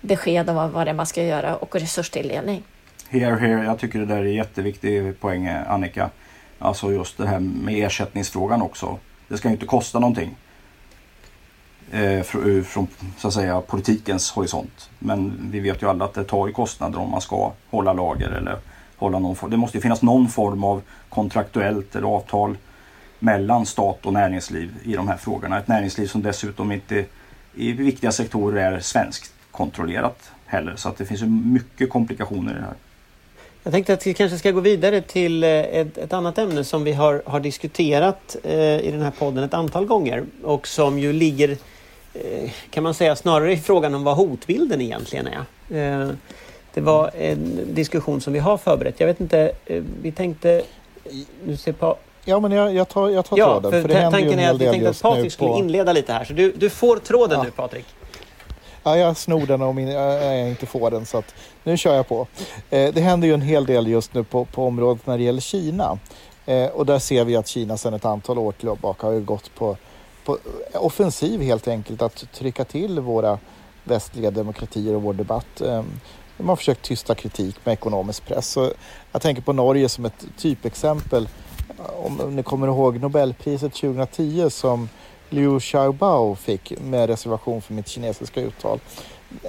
besked om vad det är man ska göra och resurstilldelning. Here, here. Jag tycker det där är jätteviktig poäng Annika. Alltså just det här med ersättningsfrågan också. Det ska ju inte kosta någonting. Eh, eh, från så att säga politikens horisont. Men vi vet ju alla att det tar ju kostnader om man ska hålla lager eller hålla någon form. Det måste ju finnas någon form av kontraktuellt eller avtal mellan stat och näringsliv i de här frågorna. Ett näringsliv som dessutom inte i viktiga sektorer är svenskt kontrollerat heller. Så att det finns ju mycket komplikationer i det här. Jag tänkte att vi kanske ska gå vidare till eh, ett, ett annat ämne som vi har, har diskuterat eh, i den här podden ett antal gånger och som ju ligger, eh, kan man säga, snarare i frågan om vad hotbilden egentligen är. Eh, det var en diskussion som vi har förberett. Jag vet inte, eh, vi tänkte... Nu ser på, Ja, men jag, jag tar, jag tar ja, tråden. För, för det tanken är att vi tänkte att Patrik skulle på... inleda lite här. Så du, du får tråden ja. nu Patrik. Ja, jag snor den om jag inte får den så att nu kör jag på. Eh, det händer ju en hel del just nu på, på området när det gäller Kina. Eh, och där ser vi att Kina sedan ett antal år tillbaka har gått på, på offensiv helt enkelt att trycka till våra västliga demokratier och vår debatt. Ehm, de har försökt tysta kritik med ekonomisk press. Så jag tänker på Norge som ett typexempel. Om ni kommer ihåg Nobelpriset 2010 som Liu Xiaobao fick med reservation för mitt kinesiska uttal.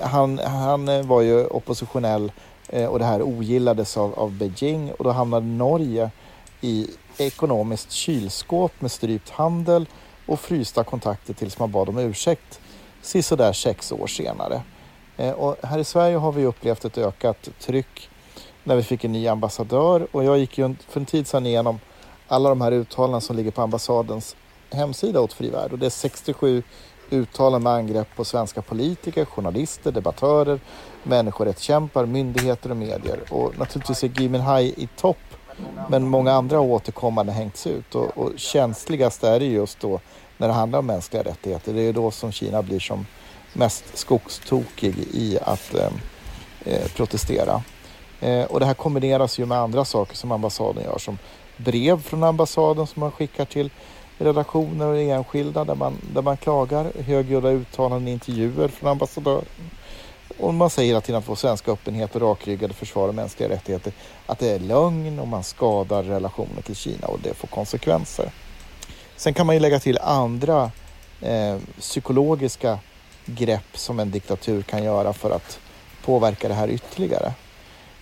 Han, han eh, var ju oppositionell eh, och det här ogillades av, av Beijing och då hamnade Norge i ekonomiskt kylskåp med strypt handel och frysta kontakter tills man bad om ursäkt sisådär sex år senare. Eh, och här i Sverige har vi upplevt ett ökat tryck när vi fick en ny ambassadör och jag gick ju för en tid sedan igenom alla de här uttalanden som ligger på ambassadens hemsida åt Fri Värld och det är 67 uttalanden med angrepp på svenska politiker, journalister, debattörer, människorättskämpar, myndigheter och medier. Och naturligtvis är Gui Minhai i topp men många andra har återkommande hängts ut och, och känsligast är det just då när det handlar om mänskliga rättigheter. Det är då som Kina blir som mest skogstokig i att eh, eh, protestera. Eh, och det här kombineras ju med andra saker som ambassaden gör som brev från ambassaden som man skickar till redaktioner och enskilda där man, där man klagar, högljudda uttalanden, intervjuer från ambassadören. Och man säger hela tiden att vår svenska öppenhet och rakryggade försvar av mänskliga rättigheter att det är lögn och man skadar relationer till Kina och det får konsekvenser. Sen kan man ju lägga till andra eh, psykologiska grepp som en diktatur kan göra för att påverka det här ytterligare.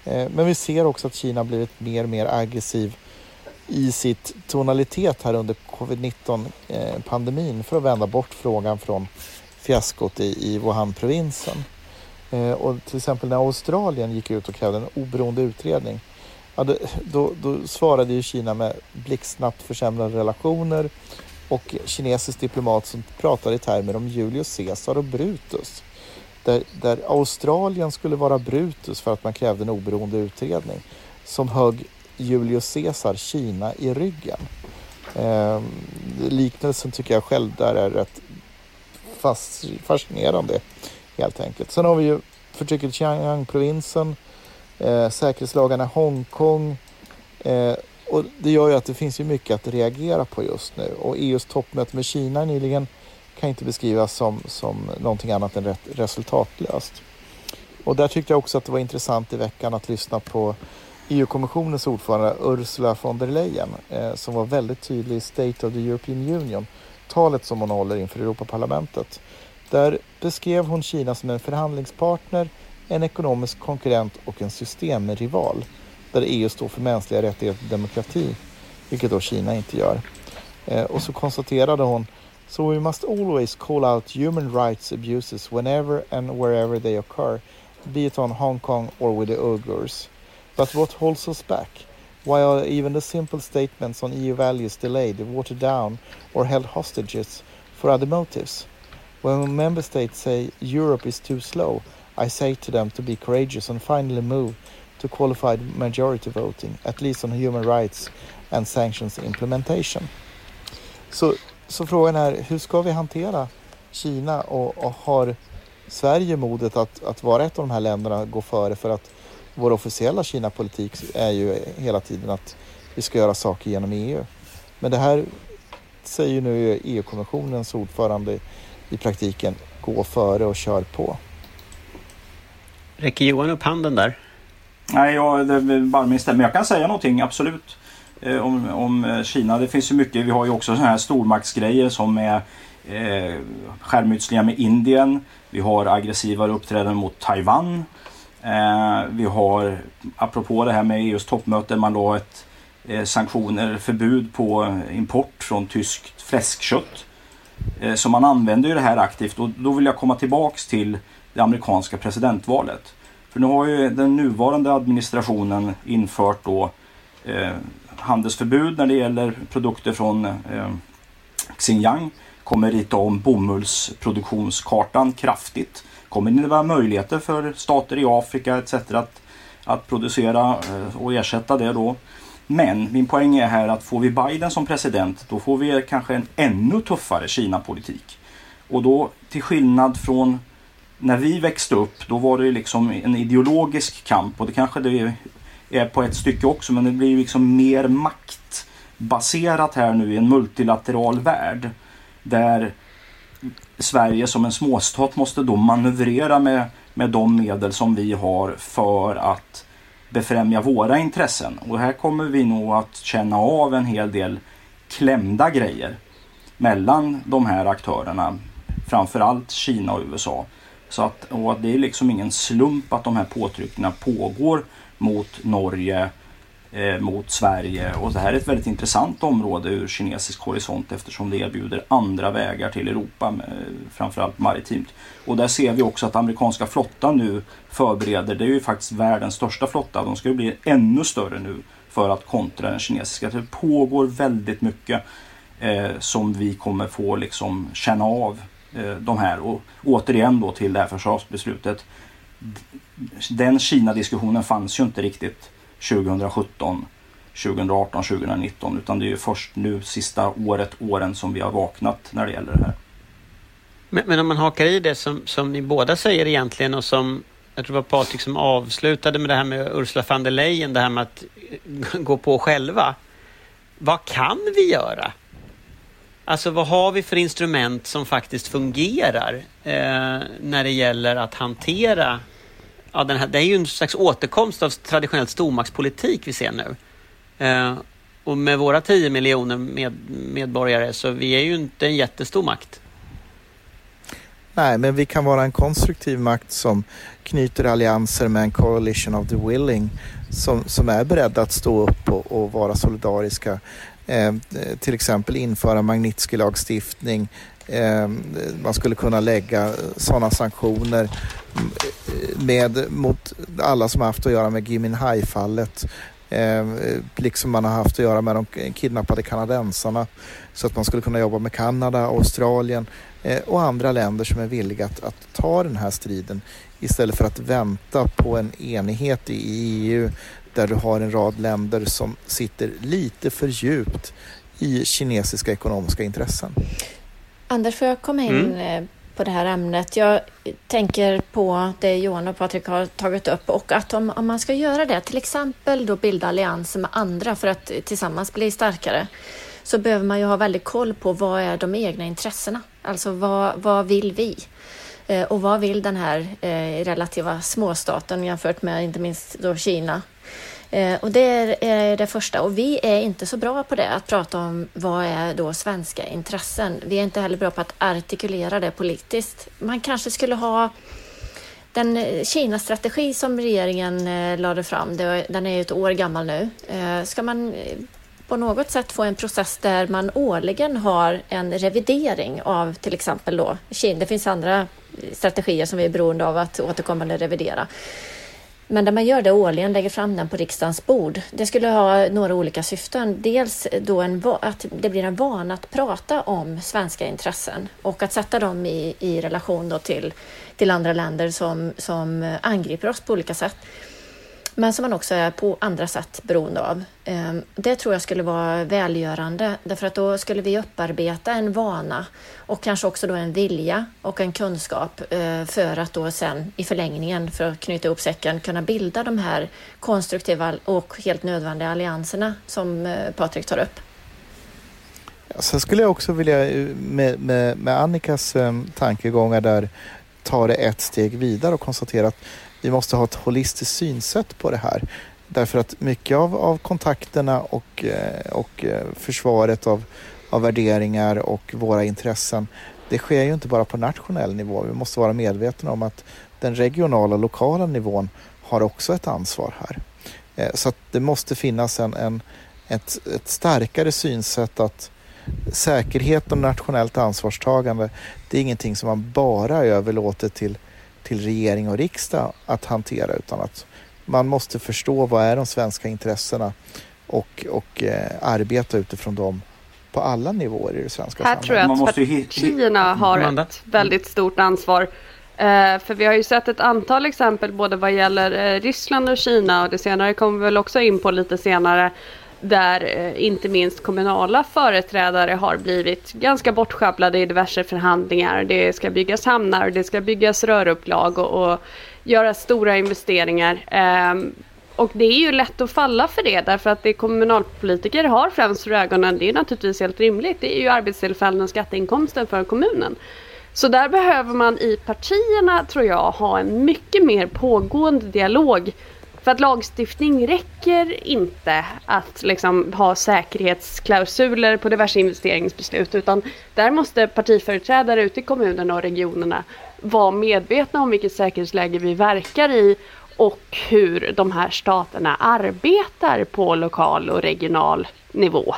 Eh, men vi ser också att Kina blivit mer och mer aggressiv i sitt tonalitet här under covid-19 pandemin för att vända bort frågan från fiaskot i, i Wuhan-provinsen. Eh, och till exempel när Australien gick ut och krävde en oberoende utredning ja, då, då, då svarade ju Kina med blixtsnabbt försämrade relationer och kinesisk diplomat som pratade i termer om Julius Caesar och Brutus. Där, där Australien skulle vara Brutus för att man krävde en oberoende utredning som högg Julius Caesar Kina i ryggen. Eh, liknelsen tycker jag själv där är rätt fascinerande helt enkelt. Sen har vi ju förtrycket i Xinjiang-provinsen, eh, säkerhetslagarna i Hongkong eh, och det gör ju att det finns ju mycket att reagera på just nu och EUs toppmöte med Kina nyligen kan inte beskrivas som, som någonting annat än rätt resultatlöst. Och där tyckte jag också att det var intressant i veckan att lyssna på EU-kommissionens ordförande Ursula von der Leyen eh, som var väldigt tydlig i State of the European Union, talet som hon håller inför Europaparlamentet. Där beskrev hon Kina som en förhandlingspartner, en ekonomisk konkurrent och en systemrival där EU står för mänskliga rättigheter och demokrati, vilket då Kina inte gör. Eh, och så konstaterade hon So we must always call out human rights abuses whenever and wherever they occur, be it on Hong Kong or with the Uyghurs. But what holds us back? Why are even the simple statements on EU values delayed, watered down, or held hostages for other motives? When member states say Europe is too slow, I say to them to be courageous and finally move to qualified majority voting, at least on human rights and sanctions implementation. Så, så frågan är, hur ska vi hantera Kina och, och har Sverige modet att, att vara ett av de här länderna gå före för att vår officiella Kina-politik är ju hela tiden att vi ska göra saker genom EU. Men det här säger nu EU-kommissionens ordförande i praktiken, gå före och kör på. Räcker Johan upp handen där? Nej, jag det bara min Men jag kan säga någonting absolut eh, om, om Kina. Det finns ju mycket. Vi har ju också sådana här stormaktsgrejer som är eh, skärmytslingar med Indien. Vi har aggressivare uppträdanden mot Taiwan. Eh, vi har, apropå det här med EUs toppmöte, man la ett eh, sanktioner, förbud på import från tyskt fläskkött. Eh, så man använder ju det här aktivt och då vill jag komma tillbaks till det amerikanska presidentvalet. För nu har ju den nuvarande administrationen infört då eh, handelsförbud när det gäller produkter från eh, Xinjiang. Kommer rita om bomullsproduktionskartan kraftigt kommer det vara möjligheter för stater i Afrika etc. att, att producera eh, och ersätta det då. Men min poäng är här att får vi Biden som president då får vi kanske en ännu tuffare Kina-politik. Och då till skillnad från när vi växte upp då var det liksom en ideologisk kamp och det kanske det är på ett stycke också men det blir liksom mer maktbaserat här nu i en multilateral värld. Där Sverige som en småstat måste då manövrera med, med de medel som vi har för att befrämja våra intressen. Och här kommer vi nog att känna av en hel del klämda grejer mellan de här aktörerna. Framförallt Kina och USA. Så att, och det är liksom ingen slump att de här påtryckningarna pågår mot Norge, eh, mot Sverige. Och det här är ett väldigt intressant område ur kinesisk horisont eftersom det erbjuder andra vägar till Europa, eh, framförallt maritimt. Och där ser vi också att amerikanska flottan nu förbereder, det är ju faktiskt världens största flotta, de ska ju bli ännu större nu för att kontra den kinesiska. Det pågår väldigt mycket eh, som vi kommer få liksom känna av eh, de här. Och återigen då till det här försvarsbeslutet. Den Kina-diskussionen fanns ju inte riktigt 2017, 2018, 2019 utan det är ju först nu sista året, åren som vi har vaknat när det gäller det här. Men, men om man hakar i det som, som ni båda säger egentligen och som jag tror det var Patrik som avslutade med det här med Ursula von der Leyen, det här med att eh, gå på själva. Vad kan vi göra? Alltså vad har vi för instrument som faktiskt fungerar eh, när det gäller att hantera ja, den här, det är ju en slags återkomst av traditionell stormaktspolitik vi ser nu. Eh, och med våra 10 miljoner med, medborgare så vi är ju inte en jättestor makt. Nej, men vi kan vara en konstruktiv makt som knyter allianser med en coalition of the willing som, som är beredda att stå upp och, och vara solidariska. Eh, till exempel införa Magnitsky-lagstiftning. Eh, man skulle kunna lägga sådana sanktioner med, mot alla som har haft att göra med Gui Minhai-fallet. Eh, liksom man har haft att göra med de kidnappade kanadensarna. Så att man skulle kunna jobba med Kanada, Australien eh, och andra länder som är villiga att, att ta den här striden istället för att vänta på en enighet i EU där du har en rad länder som sitter lite för djupt i kinesiska ekonomiska intressen. Anders, får jag komma in mm. På det här ämnet? Jag tänker på det Johan och Patrik har tagit upp och att om, om man ska göra det, till exempel då bilda allianser med andra för att tillsammans bli starkare, så behöver man ju ha väldigt koll på vad är de egna intressena? Alltså vad, vad vill vi? Eh, och vad vill den här eh, relativa småstaten jämfört med inte minst då Kina? Eh, och det är det första. Och vi är inte så bra på det, att prata om vad är då svenska intressen. Vi är inte heller bra på att artikulera det politiskt. Man kanske skulle ha den eh, Kina-strategi som regeringen eh, lade fram, den är ju ett år gammal nu. Eh, ska man på något sätt få en process där man årligen har en revidering av till exempel då Kina. Det finns andra strategier som vi är beroende av att återkommande revidera. Men där man gör det årligen, lägger fram den på riksdagens bord. Det skulle ha några olika syften. Dels då en, att det blir en vana att prata om svenska intressen och att sätta dem i, i relation då till, till andra länder som, som angriper oss på olika sätt men som man också är på andra sätt beroende av. Ehm, det tror jag skulle vara välgörande därför att då skulle vi upparbeta en vana och kanske också då en vilja och en kunskap eh, för att då sen i förlängningen, för att knyta ihop säcken, kunna bilda de här konstruktiva och helt nödvändiga allianserna som eh, Patrik tar upp. Sen skulle jag också vilja eh, med, med, med Annikas tankegångar där ta det ett steg vidare och konstatera att vi måste ha ett holistiskt synsätt på det här. Därför att mycket av, av kontakterna och, eh, och eh, försvaret av, av värderingar och våra intressen, det sker ju inte bara på nationell nivå. Vi måste vara medvetna om att den regionala och lokala nivån har också ett ansvar här. Eh, så att det måste finnas en, en, ett, ett starkare synsätt att säkerhet och nationellt ansvarstagande, det är ingenting som man bara överlåter till till regering och riksdag att hantera utan att man måste förstå vad är de svenska intressena och, och eh, arbeta utifrån dem på alla nivåer i det svenska Här samhället. Här tror jag att partierna har ett väldigt stort ansvar. Eh, för vi har ju sett ett antal exempel både vad gäller eh, Ryssland och Kina och det senare kommer vi väl också in på lite senare där eh, inte minst kommunala företrädare har blivit ganska bortsjabblade i diverse förhandlingar. Det ska byggas hamnar, det ska byggas rörupplag och, och göras stora investeringar. Um, och det är ju lätt att falla för det därför att det kommunalpolitiker har främst för ögonen, det är naturligtvis helt rimligt, det är ju arbetstillfällen och skatteinkomster för kommunen. Så där behöver man i partierna, tror jag, ha en mycket mer pågående dialog för att lagstiftning räcker inte att liksom ha säkerhetsklausuler på diverse investeringsbeslut utan där måste partiföreträdare ute i kommunerna och regionerna vara medvetna om vilket säkerhetsläge vi verkar i och hur de här staterna arbetar på lokal och regional nivå.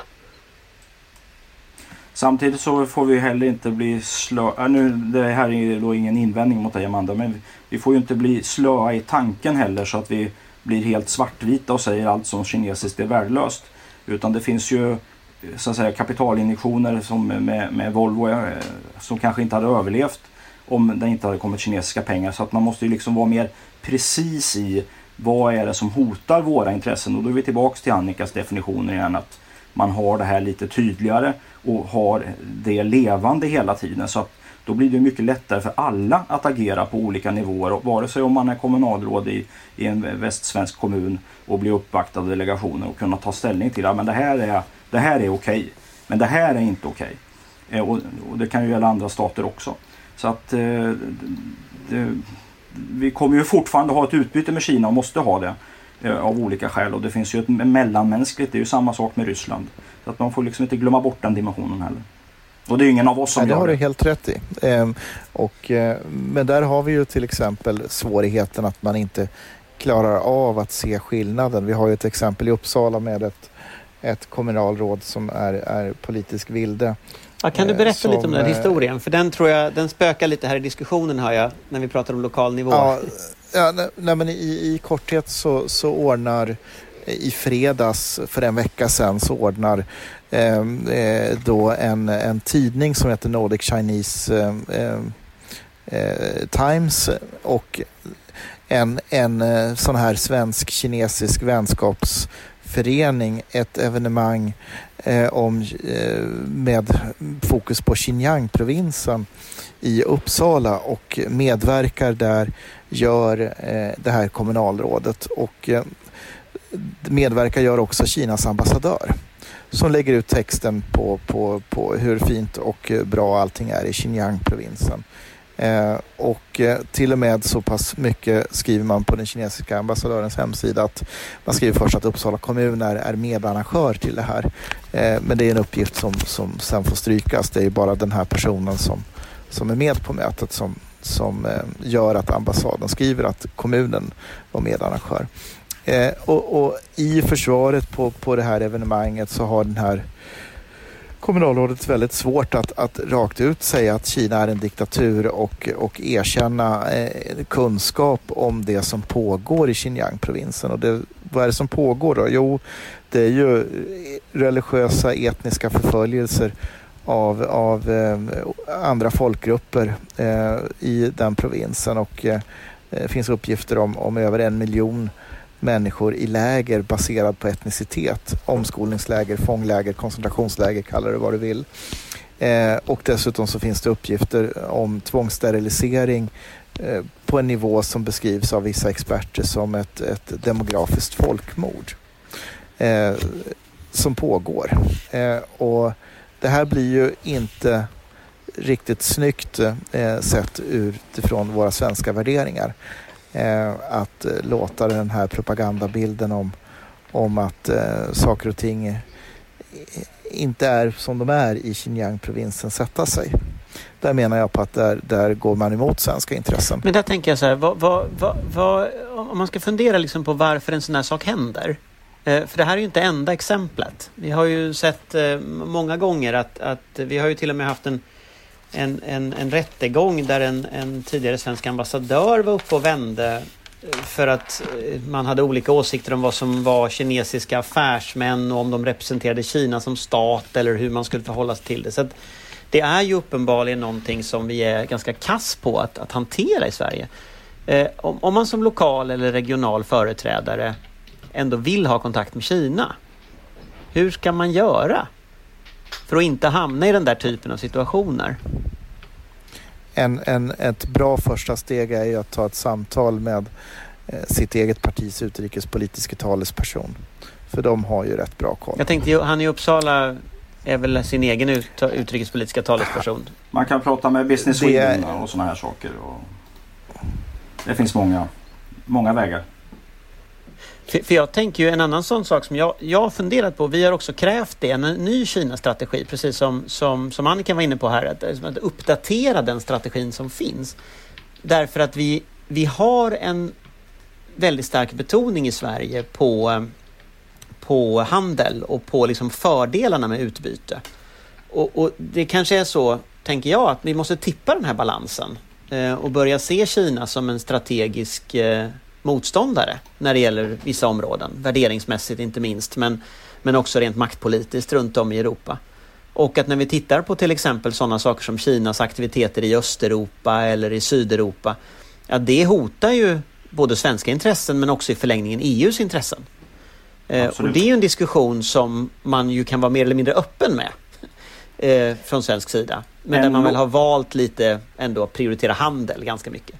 Samtidigt så får vi heller inte bli slöa. Nu, det här är då ingen invändning mot dig Amanda, men vi får ju inte bli slöa i tanken heller så att vi blir helt svartvita och säger allt som kinesiskt är värdelöst. Utan det finns ju eh, så att säga, kapitalinjektioner som med, med Volvo eh, som kanske inte hade överlevt om det inte hade kommit kinesiska pengar. Så att man måste ju liksom vara mer precis i vad är det som hotar våra intressen. Och då är vi tillbaks till Annikas definitioner igen. Att man har det här lite tydligare och har det levande hela tiden. Så att då blir det mycket lättare för alla att agera på olika nivåer. Och vare sig om man är kommunalråd i, i en västsvensk kommun och blir uppvaktad av delegationer och kunna ta ställning till att ja, det här är, det här är okej. Men det här är inte okej. Okay. och, och, det kan ju gälla andra stater också. Så att eh, det, vi kommer ju fortfarande ha ett utbyte med Kina och måste ha det eh, av olika skäl. Och det finns ju ett mellanmänskligt, det är ju samma sak med Ryssland. Så att man får liksom inte glömma bort den dimensionen heller. Och det är ingen av oss som Nej, gör det. har du helt rätt i. Ehm, och, eh, men där har vi ju till exempel svårigheten att man inte klarar av att se skillnaden. Vi har ju ett exempel i Uppsala med ett, ett kommunalråd som är, är politisk vilde Ja, kan du berätta som, lite om den historien? För den tror jag, den spökar lite här i diskussionen hör jag, när vi pratar om lokal nivå. Ja, ja nej, men i, i korthet så, så ordnar i fredags för en vecka sedan så ordnar eh, eh, då en, en tidning som heter Nordic Chinese eh, eh, eh Times och en, en eh, sån här svensk-kinesisk vänskapsförening ett evenemang eh, om, eh, med fokus på Xinjiang-provinsen i Uppsala och medverkar där gör eh, det här kommunalrådet. Och eh, medverkar gör också Kinas ambassadör som lägger ut texten på, på, på hur fint och bra allting är i Xinjiang-provinsen. Eh, och eh, till och med så pass mycket skriver man på den kinesiska ambassadörens hemsida att man skriver först att Uppsala kommun är, är medarrangör till det här. Eh, men det är en uppgift som, som sen får strykas. Det är bara den här personen som, som är med på mötet som, som eh, gör att ambassaden skriver att kommunen var medarrangör. Eh, och, och, i försvaret på, på det här evenemanget så har den här kommunalrådet väldigt svårt att, att rakt ut säga att Kina är en diktatur och, och erkänna eh, kunskap om det som pågår i Xinjiang-provinsen. Och det, vad är det som pågår då? Jo, det är ju eh, religiösa etniska förföljelser av, av eh, andra folkgrupper eh, i den provinsen och eh, det finns uppgifter om, om över en miljon människor i läger baserad på etnicitet. Omskolningsläger, fångläger, koncentrationsläger, kalla det vad du vill. Eh, och dessutom så finns det uppgifter om tvångssterilisering eh, på en nivå som beskrivs av vissa experter som ett, ett demografiskt folkmord eh, som pågår. Eh, och det här blir ju inte riktigt snyggt eh, sett utifrån våra svenska värderingar eh, att eh, låta den här propagandabilden om, om att eh, saker och ting inte är som de är i Xinjiang-provinsen sätta sig. Där menar jag på att där, där går man emot svenska intressen. Men där tänker jag så här, vad, vad, vad, om man ska fundera liksom på varför en sån här sak händer. Eh, för det här är ju inte enda exemplet. Vi har ju sett eh, många gånger att, att vi har ju till och med haft en en, en, en rättegång där en, en tidigare svensk ambassadör var uppe och vände eh, för att eh, man hade olika åsikter om vad som var kinesiska affärsmän och om de representerade Kina som stat eller hur man skulle förhålla sig till det. Så det är ju uppenbarligen någonting som vi är ganska kass på att, att hantera i Sverige. Eh, om, om, man som lokal eller regional företrädare ändå vill ha kontakt med Kina, hur ska man göra? För att inte hamna i den där typen av situationer. En, en, ett bra första steg är ju att ta ett samtal med eh, sitt eget partis utrikespolitiska talesperson. För de har ju rätt bra koll. Jag tänkte, han i Uppsala är väl sin egen ut, utrikespolitiska talesperson? Man kan prata med Business Sweden är... och sådana här saker. Och det finns många, många vägar. För, för, jag tänker ju en annan sån sak som jag, jag har funderat på. Vi har också krävt det, en ny Kina-strategi, precis som, som, som Annika var inne på här. Att, liksom att uppdatera den strategin som finns. Därför att vi, vi har en väldigt stark betoning i Sverige på, på handel och på liksom fördelarna med utbyte. Och, och det kanske är så, tänker jag, att vi måste tippa den här balansen eh, och börja se Kina som en strategisk eh, motståndare när det gäller vissa områden, värderingsmässigt inte minst, men, men också rent maktpolitiskt runt om i Europa. Och att när vi tittar på till exempel sådana saker som Kinas aktiviteter i Östeuropa eller i Sydeuropa, ja det hotar ju både svenska intressen men också i förlängningen EUs intressen. Eh, och det är ju en diskussion som man ju kan vara mer eller mindre öppen med eh, från svensk sida. Men, men där man väl har valt lite ändå att prioritera handel ganska mycket.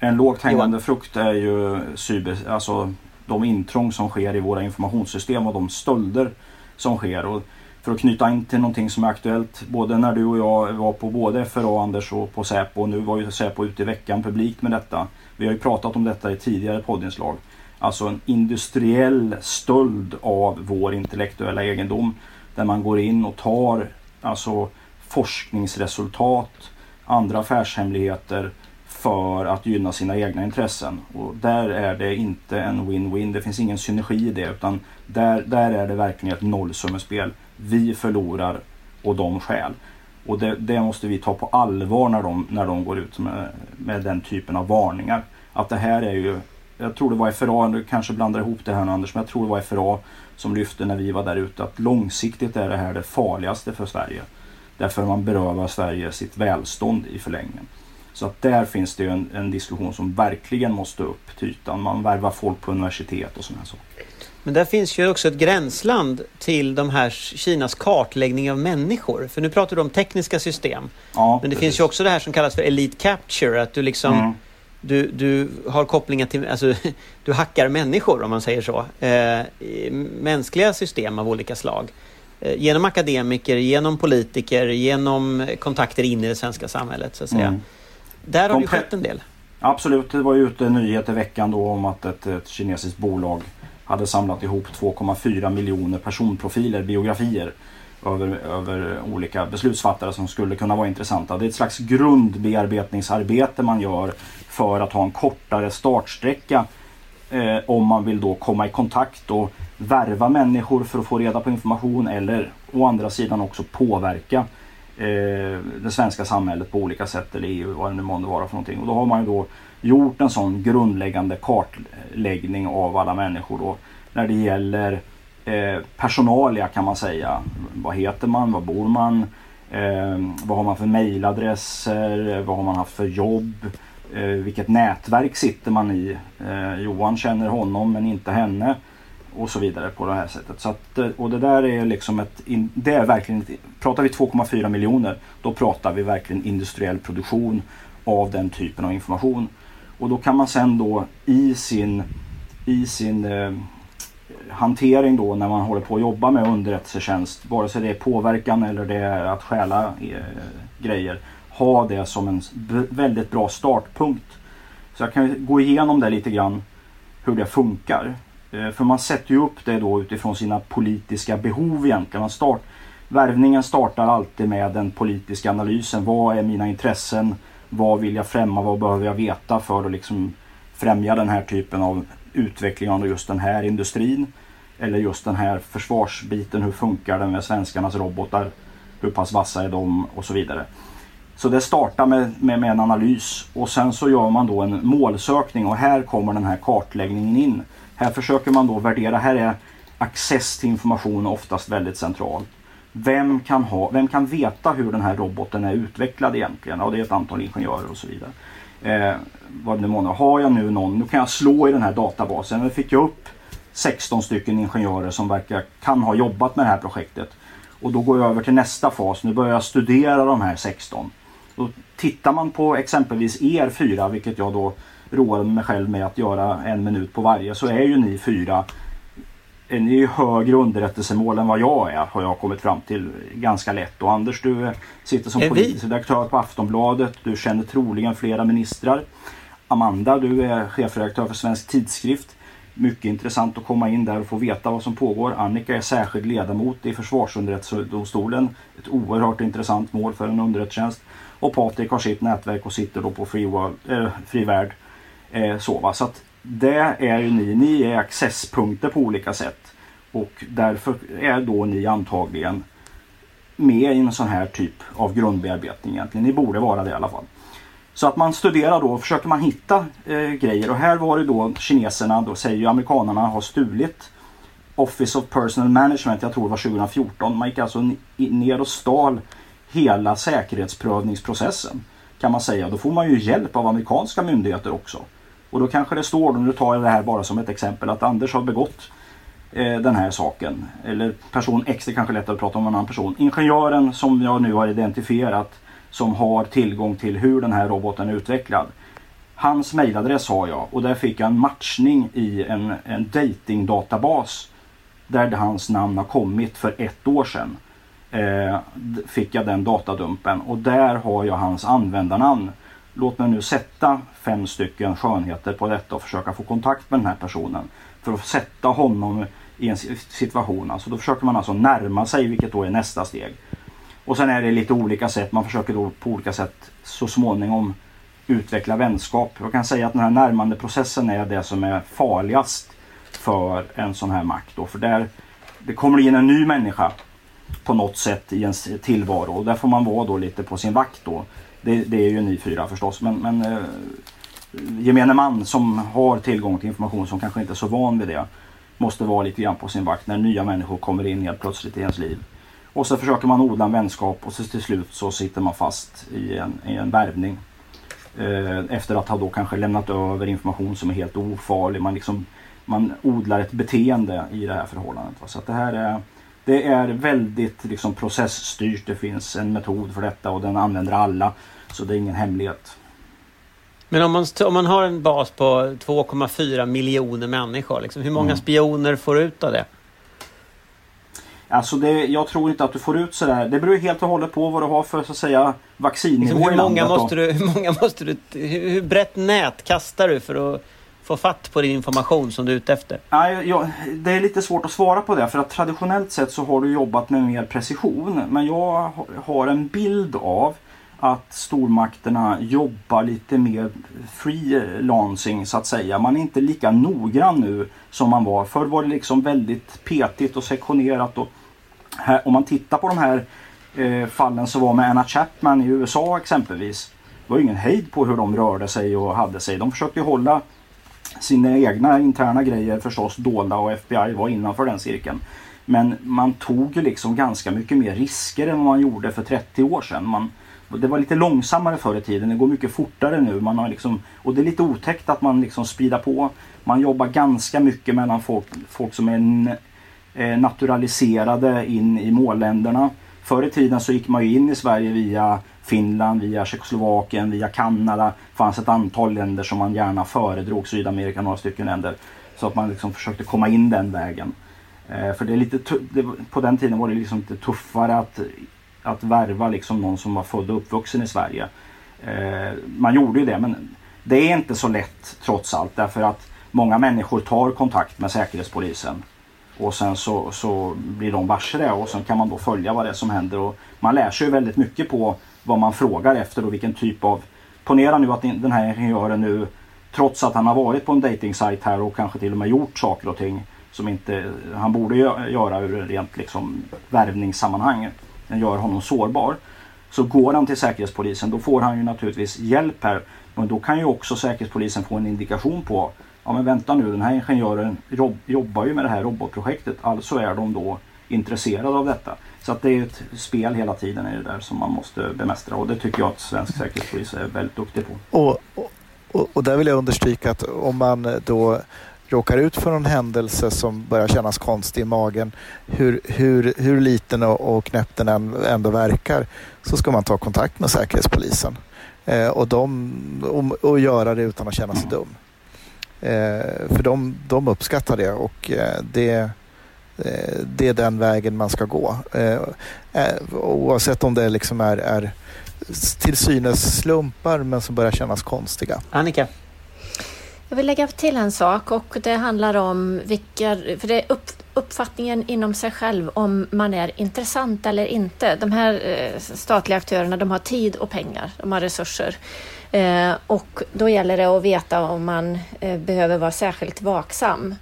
En lågt hängande frukt är ju cyber, alltså de intrång som sker i våra informationssystem och de stölder som sker. Och för att knyta in till någonting som är aktuellt, både när du och jag var på både FRA Anders och på Säpo, och nu var ju Säpo ute i veckan publikt med detta. Vi har ju pratat om detta i tidigare poddinslag. Alltså en industriell stöld av vår intellektuella egendom. Där man går in och tar alltså forskningsresultat, andra affärshemligheter för att gynna sina egna intressen. Och där är det inte en win-win. Det finns ingen synergi i det utan där, där är det verkligen ett nollsummespel. Vi förlorar och de skäl. Och det, det, måste vi ta på allvar när de, när de går ut med, med den typen av varningar. Att det här är ju, jag tror det var FRA, du kanske blandar ihop det här nu Anders, men jag tror det var FRA som lyfte när vi var där ute att långsiktigt är det här det farligaste för Sverige. Därför man berövar Sverige sitt välstånd i förlängningen. Så att där finns det ju en, en diskussion som verkligen måste upp till ytan. Man värvar folk på universitet och sådana saker. Men där finns ju också ett gränsland till de här Kinas kartläggning av människor. För nu pratar du om tekniska system. Ja, Men det precis. finns ju också det här som kallas för elite capture. Att du liksom Mm. du, du har kopplingar till, alltså du hackar människor om man säger så. Eh, mänskliga system av olika slag. Eh, genom akademiker, genom politiker, genom kontakter in i det svenska samhället så att säga. Mm. Där har det skett en del. Absolut, det var ju ute en nyhet i veckan då om att ett, ett kinesiskt bolag hade samlat ihop 2,4 miljoner personprofiler, biografier över, över olika beslutsfattare som skulle kunna vara intressanta. Det är ett slags grundbearbetningsarbete man gör för att ha en kortare startsträcka eh, om man vill då komma i kontakt och värva människor för att få reda på information eller å andra sidan också påverka eh, det svenska samhället på olika sätt eller EU vad det nu månde vara för någonting. Och då har man ju då gjort en sån grundläggande kartläggning av alla människor då när det gäller eh, personalia kan man säga. Vad heter man? Var bor man? Eh, vad har man för mejladresser? Vad har man haft för jobb? Eh, vilket nätverk sitter man i? Eh, Johan känner honom men inte henne. Och så vidare på det här sättet. Så att, eh, och det där är liksom ett, det är verkligen, pratar vi 2,4 miljoner då pratar vi verkligen industriell produktion av den typen av information. Och då kan man sen då i sin, i sin eh, hantering då när man håller på att jobba med underrättelsetjänst, vare sig det är påverkan eller det är att stjäla eh, grejer, ha det som en väldigt bra startpunkt. Så jag kan gå igenom det lite grann hur det funkar. Eh, för man sätter ju upp det då utifrån sina politiska behov egentligen. Man start, värvningen startar alltid med den politiska analysen. Vad är mina intressen? Vad vill jag främja? Vad behöver jag veta för att liksom främja den här typen av utveckling av just den här industrin? Eller just den här försvarsbiten. Hur funkar den med svenskarnas robotar? Hur pass vassa är de? Och så vidare. Så det startar med, med, med en analys och sen så gör man då en målsökning och här kommer den här kartläggningen in. Här försöker man då värdera, här är access till information oftast väldigt centralt. Vem kan, ha, vem kan veta hur den här roboten är utvecklad egentligen? Ja, det är ett antal ingenjörer och så vidare. Eh, vad det många. Har jag nu någon, nu kan jag slå i den här databasen. Nu fick jag upp 16 stycken ingenjörer som verkar kan ha jobbat med det här projektet. Och då går jag över till nästa fas. Nu börjar jag studera de här 16. Då tittar man på exempelvis er fyra, vilket jag då roade mig själv med att göra en minut på varje, så är ju ni fyra är ni ju högre underrättelsemål än vad jag är, har jag kommit fram till ganska lätt. Och Anders, du eh, sitter som Är politisk redaktör på Aftonbladet. Du känner troligen flera ministrar. Amanda, du är chefredaktör för Svensk Tidskrift. Mycket intressant att komma in där och få veta vad som pågår. Annika är särskild ledamot i Försvarsunderrättelsedomstolen. Ett oerhört intressant mål för en underrättelsetjänst. Och Patrik har sitt nätverk och sitter då på Free, World, eh, så, va? så att det är ju ni. Ni är accesspunkter på olika sätt. Och därför är då ni antagligen med i en sån här typ av grundbearbetning egentligen. Ni borde vara det i alla fall. Så att man studerar då och försöker man hitta eh, grejer och här var det då kineserna, då säger ju amerikanarna, har stulit Office of Personal Management, jag tror det var 2014. Man gick alltså ner och stal hela säkerhetsprövningsprocessen kan man säga. Då får man ju hjälp av amerikanska myndigheter också. Och då kanske det står, nu tar jag det här bara som ett exempel, att Anders har begått eh, den här saken. Eller person X, det är kanske är lättare att prata om en annan person. Ingenjören som jag nu har identifierat som har tillgång till hur den här roboten är utvecklad. Hans mejladress har jag och där fick jag en matchning i en, en datingdatabas där hans namn har kommit för ett år sedan. Eh, fick jag den datadumpen och där har jag hans användarnamn. Låt mig nu sätta fem stycken skönheter på detta och försöka få kontakt med den här personen. För att sätta honom i en situation. Alltså då försöker man alltså närma sig vilket då är nästa steg. Och sen är det lite olika sätt. Man försöker då på olika sätt så småningom utveckla vänskap. Jag kan säga att den här närmande processen är det som är farligast för en sån här makt. Då. För där det kommer in en ny människa på något sätt i ens tillvaro. Och där får man vara då lite på sin vakt då. Det, det är ju ni fyra förstås. Men, men eh, gemene man som har tillgång till information som kanske inte är så van vid det måste vara lite grann på sin vakt när nya människor kommer in helt plötsligt i ens liv. Och så försöker man odla en vänskap och så till slut så sitter man fast i en, i en värvning. Eh, efter att ha då kanske lämnat över information som är helt ofarlig. Man, liksom, man odlar ett beteende i det här förhållandet. Så att det här är, det är väldigt liksom, processstyrt. Det finns en metod för detta och den använder alla. Så det är ingen hemlighet. Men om man, om man har en bas på 2,4 miljoner människor, liksom, hur många mm. spioner får ut av det? Alltså det, jag tror inte att du får ut sådär. Det beror helt och hållet på vad du har för så att säga vaccinnivå liksom, hur, många måste du, hur många måste du... Hur, hur brett nät kastar du för att få fatt på din information som du är ute efter? Nej, jag, det är lite svårt att svara på det för att traditionellt sett så har du jobbat med mer precision. Men jag har en bild av att stormakterna jobbar lite mer freelancing så att säga. Man är inte lika noggrann nu som man var. Förr var det liksom väldigt petigt och sektionerat. Och här, om man tittar på de här eh, fallen som var med Anna Chapman i USA exempelvis. Det var ingen hejd på hur de rörde sig och hade sig. De försökte hålla sina egna interna grejer förstås dolda och FBI var innanför den cirkeln. Men man tog ju liksom ganska mycket mer risker än vad man gjorde för 30 år sedan. Man, det var lite långsammare förr i tiden. Det går mycket fortare nu. Man har liksom, och det är lite otäckt att man liksom speedar på. Man jobbar ganska mycket mellan folk, folk som är eh, naturaliserade in i målländerna. Förr i tiden så gick man ju in i Sverige via Finland, via Tjeckoslovakien, via Kanada. Det fanns ett antal länder som man gärna föredrog, Sydamerika några stycken länder. Så att man liksom försökte komma in den vägen. Eh, för det är lite på den tiden var det liksom lite tuffare att att värva liksom någon som var född och uppvuxen i Sverige. Eh, man gjorde ju det men det är inte så lätt trots allt därför att många människor tar kontakt med Säkerhetspolisen. Och sen så, så blir de varse det och sen kan man då följa vad det är som händer. Och man lär sig väldigt mycket på vad man frågar efter och vilken typ av... Ponera nu att den här ingenjören nu trots att han har varit på en dating här och kanske till och med gjort saker och ting som inte han borde göra ur rent liksom värvningssammanhang Eh, gör honom sårbar. Så går han till Säkerhetspolisen då får han ju naturligtvis hjälp här. Men då kan ju också Säkerhetspolisen få en indikation på Ja men vänta nu den här ingenjören jobb, jobbar ju med det här robotprojektet. Alltså är de då intresserade av detta. Så att det är ett spel hela tiden är det där som man måste bemästra och det tycker jag att svensk säkerhetspolis är väldigt duktig på. Och, och, och där vill jag understryka att om man då råkar ut för en händelse som börjar kännas konstig i magen, hur, hur, hur liten och, och knäpp den ändå verkar, så ska man ta kontakt med Säkerhetspolisen. Eh, och, de, och, och, göra det utan att känna sig dum. Eh, för de, de uppskattar det och eh, det, eh, det är den vägen man ska gå. Eh, eh oavsett om det liksom är, är till synes slumpar men som börjar kännas konstiga. Annika? Jag vill lägga till en sak och det handlar om vilka, för det är upp, uppfattningen inom sig själv om man är intressant eller inte. De här eh, statliga aktörerna de har tid och pengar, de har resurser. Eh, och då gäller det att veta om man eh, behöver vara särskilt vaksam.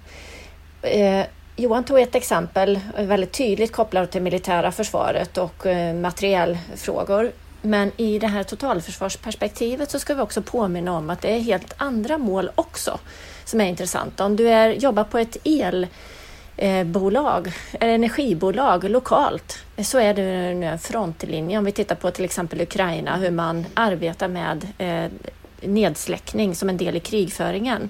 Johan tog ett exempel väldigt tydligt kopplat till militära försvaret och materiellfrågor. Men i det här totalförsvarsperspektivet så ska vi också påminna om att det är helt andra mål också som är intressanta. Om du är, jobbar på ett elbolag, eh, eller energibolag lokalt, så är det en frontlinje. Om vi tittar på till exempel Ukraina, hur man arbetar med eh, nedsläckning som en del i krigföringen,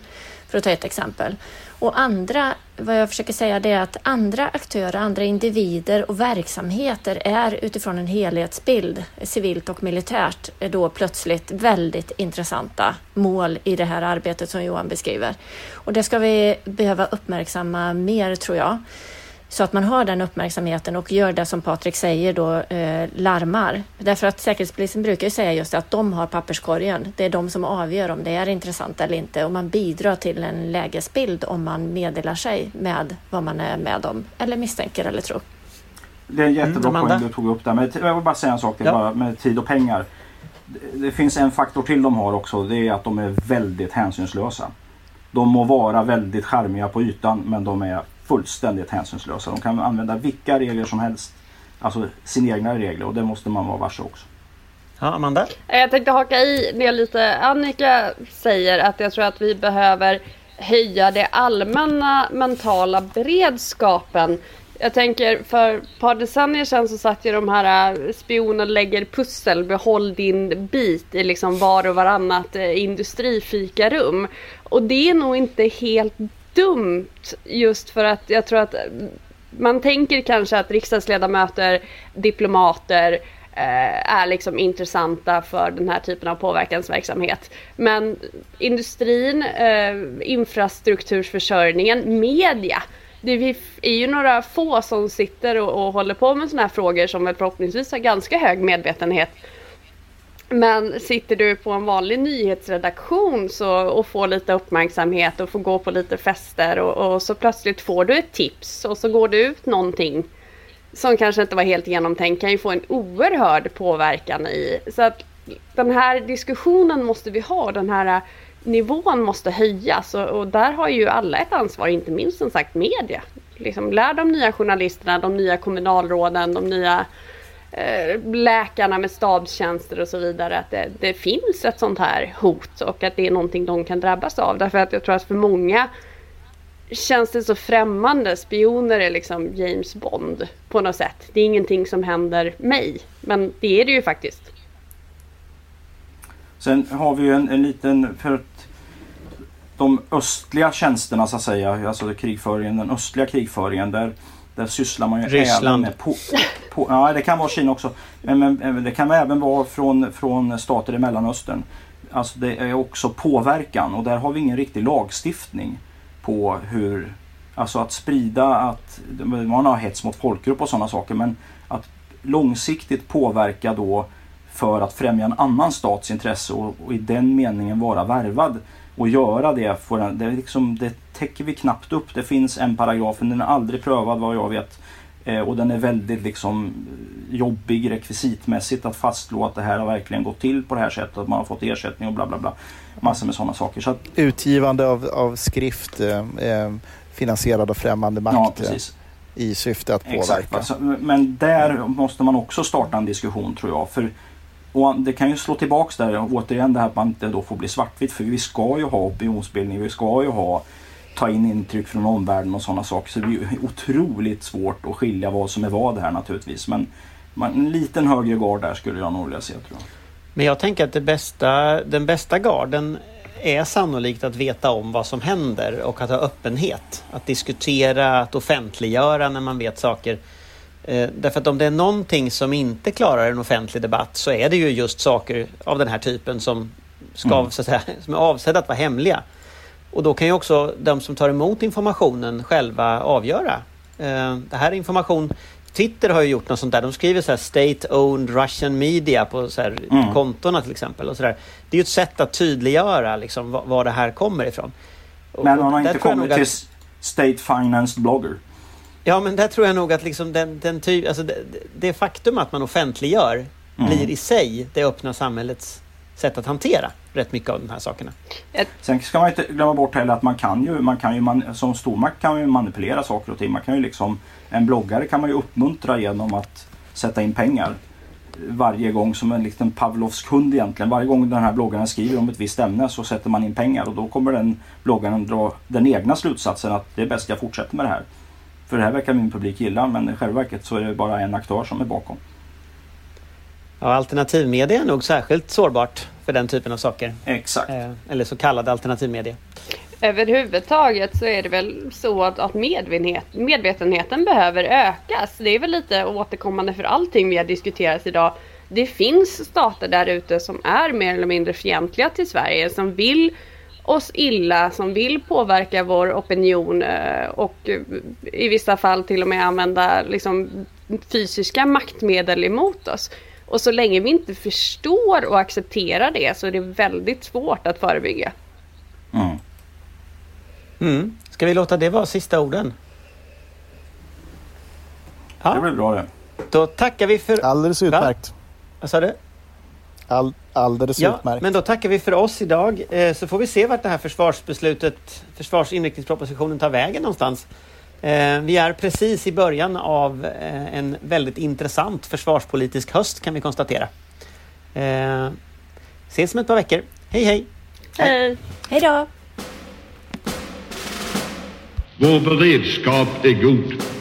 för att ta ett exempel. Och andra, vad jag försöker säga det är att andra aktörer, andra individer och verksamheter är utifrån en helhetsbild, civilt och militärt, är då plötsligt väldigt intressanta mål i det här arbetet som Johan beskriver. Och det ska vi behöva uppmärksamma mer tror jag. Så att man har den uppmärksamheten och gör det som Patrik säger då, eh, larmar. Därför att Säkerhetspolisen brukar ju säga just att de har papperskorgen. Det är de som avgör om det är intressant eller inte och man bidrar till en lägesbild om man meddelar sig med vad man är med om eller misstänker eller tror. Det är en jättebra mm, poäng du tog upp där. Men jag vill bara säga en sak ja. bara med tid och pengar. Det finns en faktor till de har också. Det är att de är väldigt hänsynslösa. De må vara väldigt charmiga på ytan men de är fullständigt hänsynslösa. De kan använda vilka regler som helst. alltså sina egna regler och det måste man vara varse också. Ja, Amanda? Jag tänkte haka i det lite Annika säger att jag tror att vi behöver höja det allmänna mentala beredskapen. Jag tänker för ett par decennier sedan så satt ju de här äh, spionen lägger pussel, behåll din bit i liksom var och varannat äh, industrifikarum. Och det är nog inte helt dumt just för att jag tror att mm, man tänker kanske att riksdagsledamöter, diplomater eh, är liksom intressanta för den här typen av påverkansverksamhet. Men industrin, eh, infrastrukturförsörjningen, media. Det är ju några få som sitter och, och håller på med sådana här frågor som förhoppningsvis har ganska hög medvetenhet men sitter du på en vanlig nyhetsredaktion så, och får lite uppmärksamhet och får gå på lite fester och, och, så plötsligt får du ett tips och så går det ut någonting som kanske inte var helt genomtänkt kan ju få en oerhörd påverkan i. Så att den här diskussionen måste vi ha, den här nivån måste höjas och, och där har ju alla ett ansvar, inte minst som sagt media. Liksom, lär de nya journalisterna, de nya kommunalråden, de nya läkarna med stabstjänster och så vidare att det, det, finns ett sånt här hot och att det är någonting de kan drabbas av. Därför att jag tror att för många känns det så främmande. Spioner är liksom James Bond på något sätt. Det är ingenting som händer mig. Men det är det ju faktiskt. Sen har vi ju en, en liten, för att de östliga tjänsterna så att säga, alltså krigföringen, den östliga krigföringen där där sysslar man ju Ryssland. även med... På, på, ja, det kan vara Kina också. Men, men, det kan även vara från, från stater i Mellanöstern. Alltså det är också påverkan och där har vi ingen riktig lagstiftning på hur... Alltså att sprida att... Man har hets mot folkgrupp och sådana saker men att långsiktigt påverka då för att främja en annan stats intresse och, och i den meningen vara värvad och göra det, för en, det, liksom, det täcker vi knappt upp. Det finns en paragraf, men den är aldrig prövad vad jag vet. Eh, och den är väldigt liksom jobbig rekvisitmässigt att fastslå att det här har verkligen gått till på det här sättet. Att man har fått ersättning och bla bla bla. Massor med sådana saker. Så att, Utgivande av, av skrift eh, eh finansierad av främmande makt. Ja, eh, i syfte att påverka. Exakt, alltså, men där måste man också starta en diskussion tror jag. För och det kan ju slå tillbaks där återigen det här att man inte då får bli svartvitt för vi ska ju ha opinionsbildning, vi ska ju ha ta in intryck från omvärlden och sådana saker. Så det blir otroligt svårt att skilja vad som är vad här naturligtvis. Men man, en liten högre gard där skulle jag nog vilja se tror jag. Men jag tänker att bästa, den bästa garden är sannolikt att veta om vad som händer och att ha öppenhet. Att diskutera, att offentliggöra när man vet saker. Eh, därför att om det är någonting som inte klarar en offentlig debatt så är det ju just saker av den här typen som, ska, mm. så att säga, som är avsedda att vara hemliga. Och då kan ju också de som tar emot informationen själva avgöra. Eh, det här är information Twitter har ju gjort något sånt där. De skriver så här State-owned Russian media på så här mm. kontona till exempel. Och så där. Det är ju ett sätt att tydliggöra liksom, var, var det här kommer ifrån. Men man har inte kommit till att... State Financed Blogger. Ja, men där tror jag nog att liksom den, den ty, alltså det, det faktum att man offentliggör mm. blir i sig det öppna samhällets sätt att hantera rätt mycket av de här sakerna. Sen ska man inte glömma bort heller att man kan ju, man kan ju man, som stormakt kan man ju manipulera saker och ting. Man kan ju liksom, en bloggare kan man ju uppmuntra genom att sätta in pengar varje gång som en liten Pavlovsk hund egentligen. Varje gång den här bloggaren skriver om ett visst ämne så sätter man in pengar och då kommer den bloggaren dra den egna slutsatsen att det är bäst jag fortsätter med det här. För det här verkar min publik gilla men i själva verket så är det bara en aktör som är bakom. Ja, alternativmedia är nog särskilt sårbart för den typen av saker. Exakt. Eh, eller så kallad alternativmedia. Överhuvudtaget så är det väl så att, att medvetenhet, medvetenheten behöver ökas. Det är väl lite återkommande för allting vi har diskuterat idag. Det finns stater där ute som är mer eller mindre fientliga till Sverige, som vill oss illa, som vill påverka vår opinion eh, och i vissa fall till och med använda liksom, fysiska maktmedel emot oss. Och så länge vi inte förstår och accepterar det så är det väldigt svårt att förebygga. Mm. Mm. Ska vi låta det vara sista orden? Ja. Det blir bra det. Då tackar vi för... Alldeles utmärkt. Va? Vad sa du? All, alldeles ja, utmärkt. Men då tackar vi för oss idag. Eh, så får vi se vart det här försvarsbeslutet, försvarsinriktningspropositionen tar vägen någonstans. Eh, vi är precis i början av eh, en väldigt intressant försvarspolitisk höst kan vi konstatera. Eh, ses om ett par veckor. Hej hej! Hej! Hej då! Vår beredskap är god.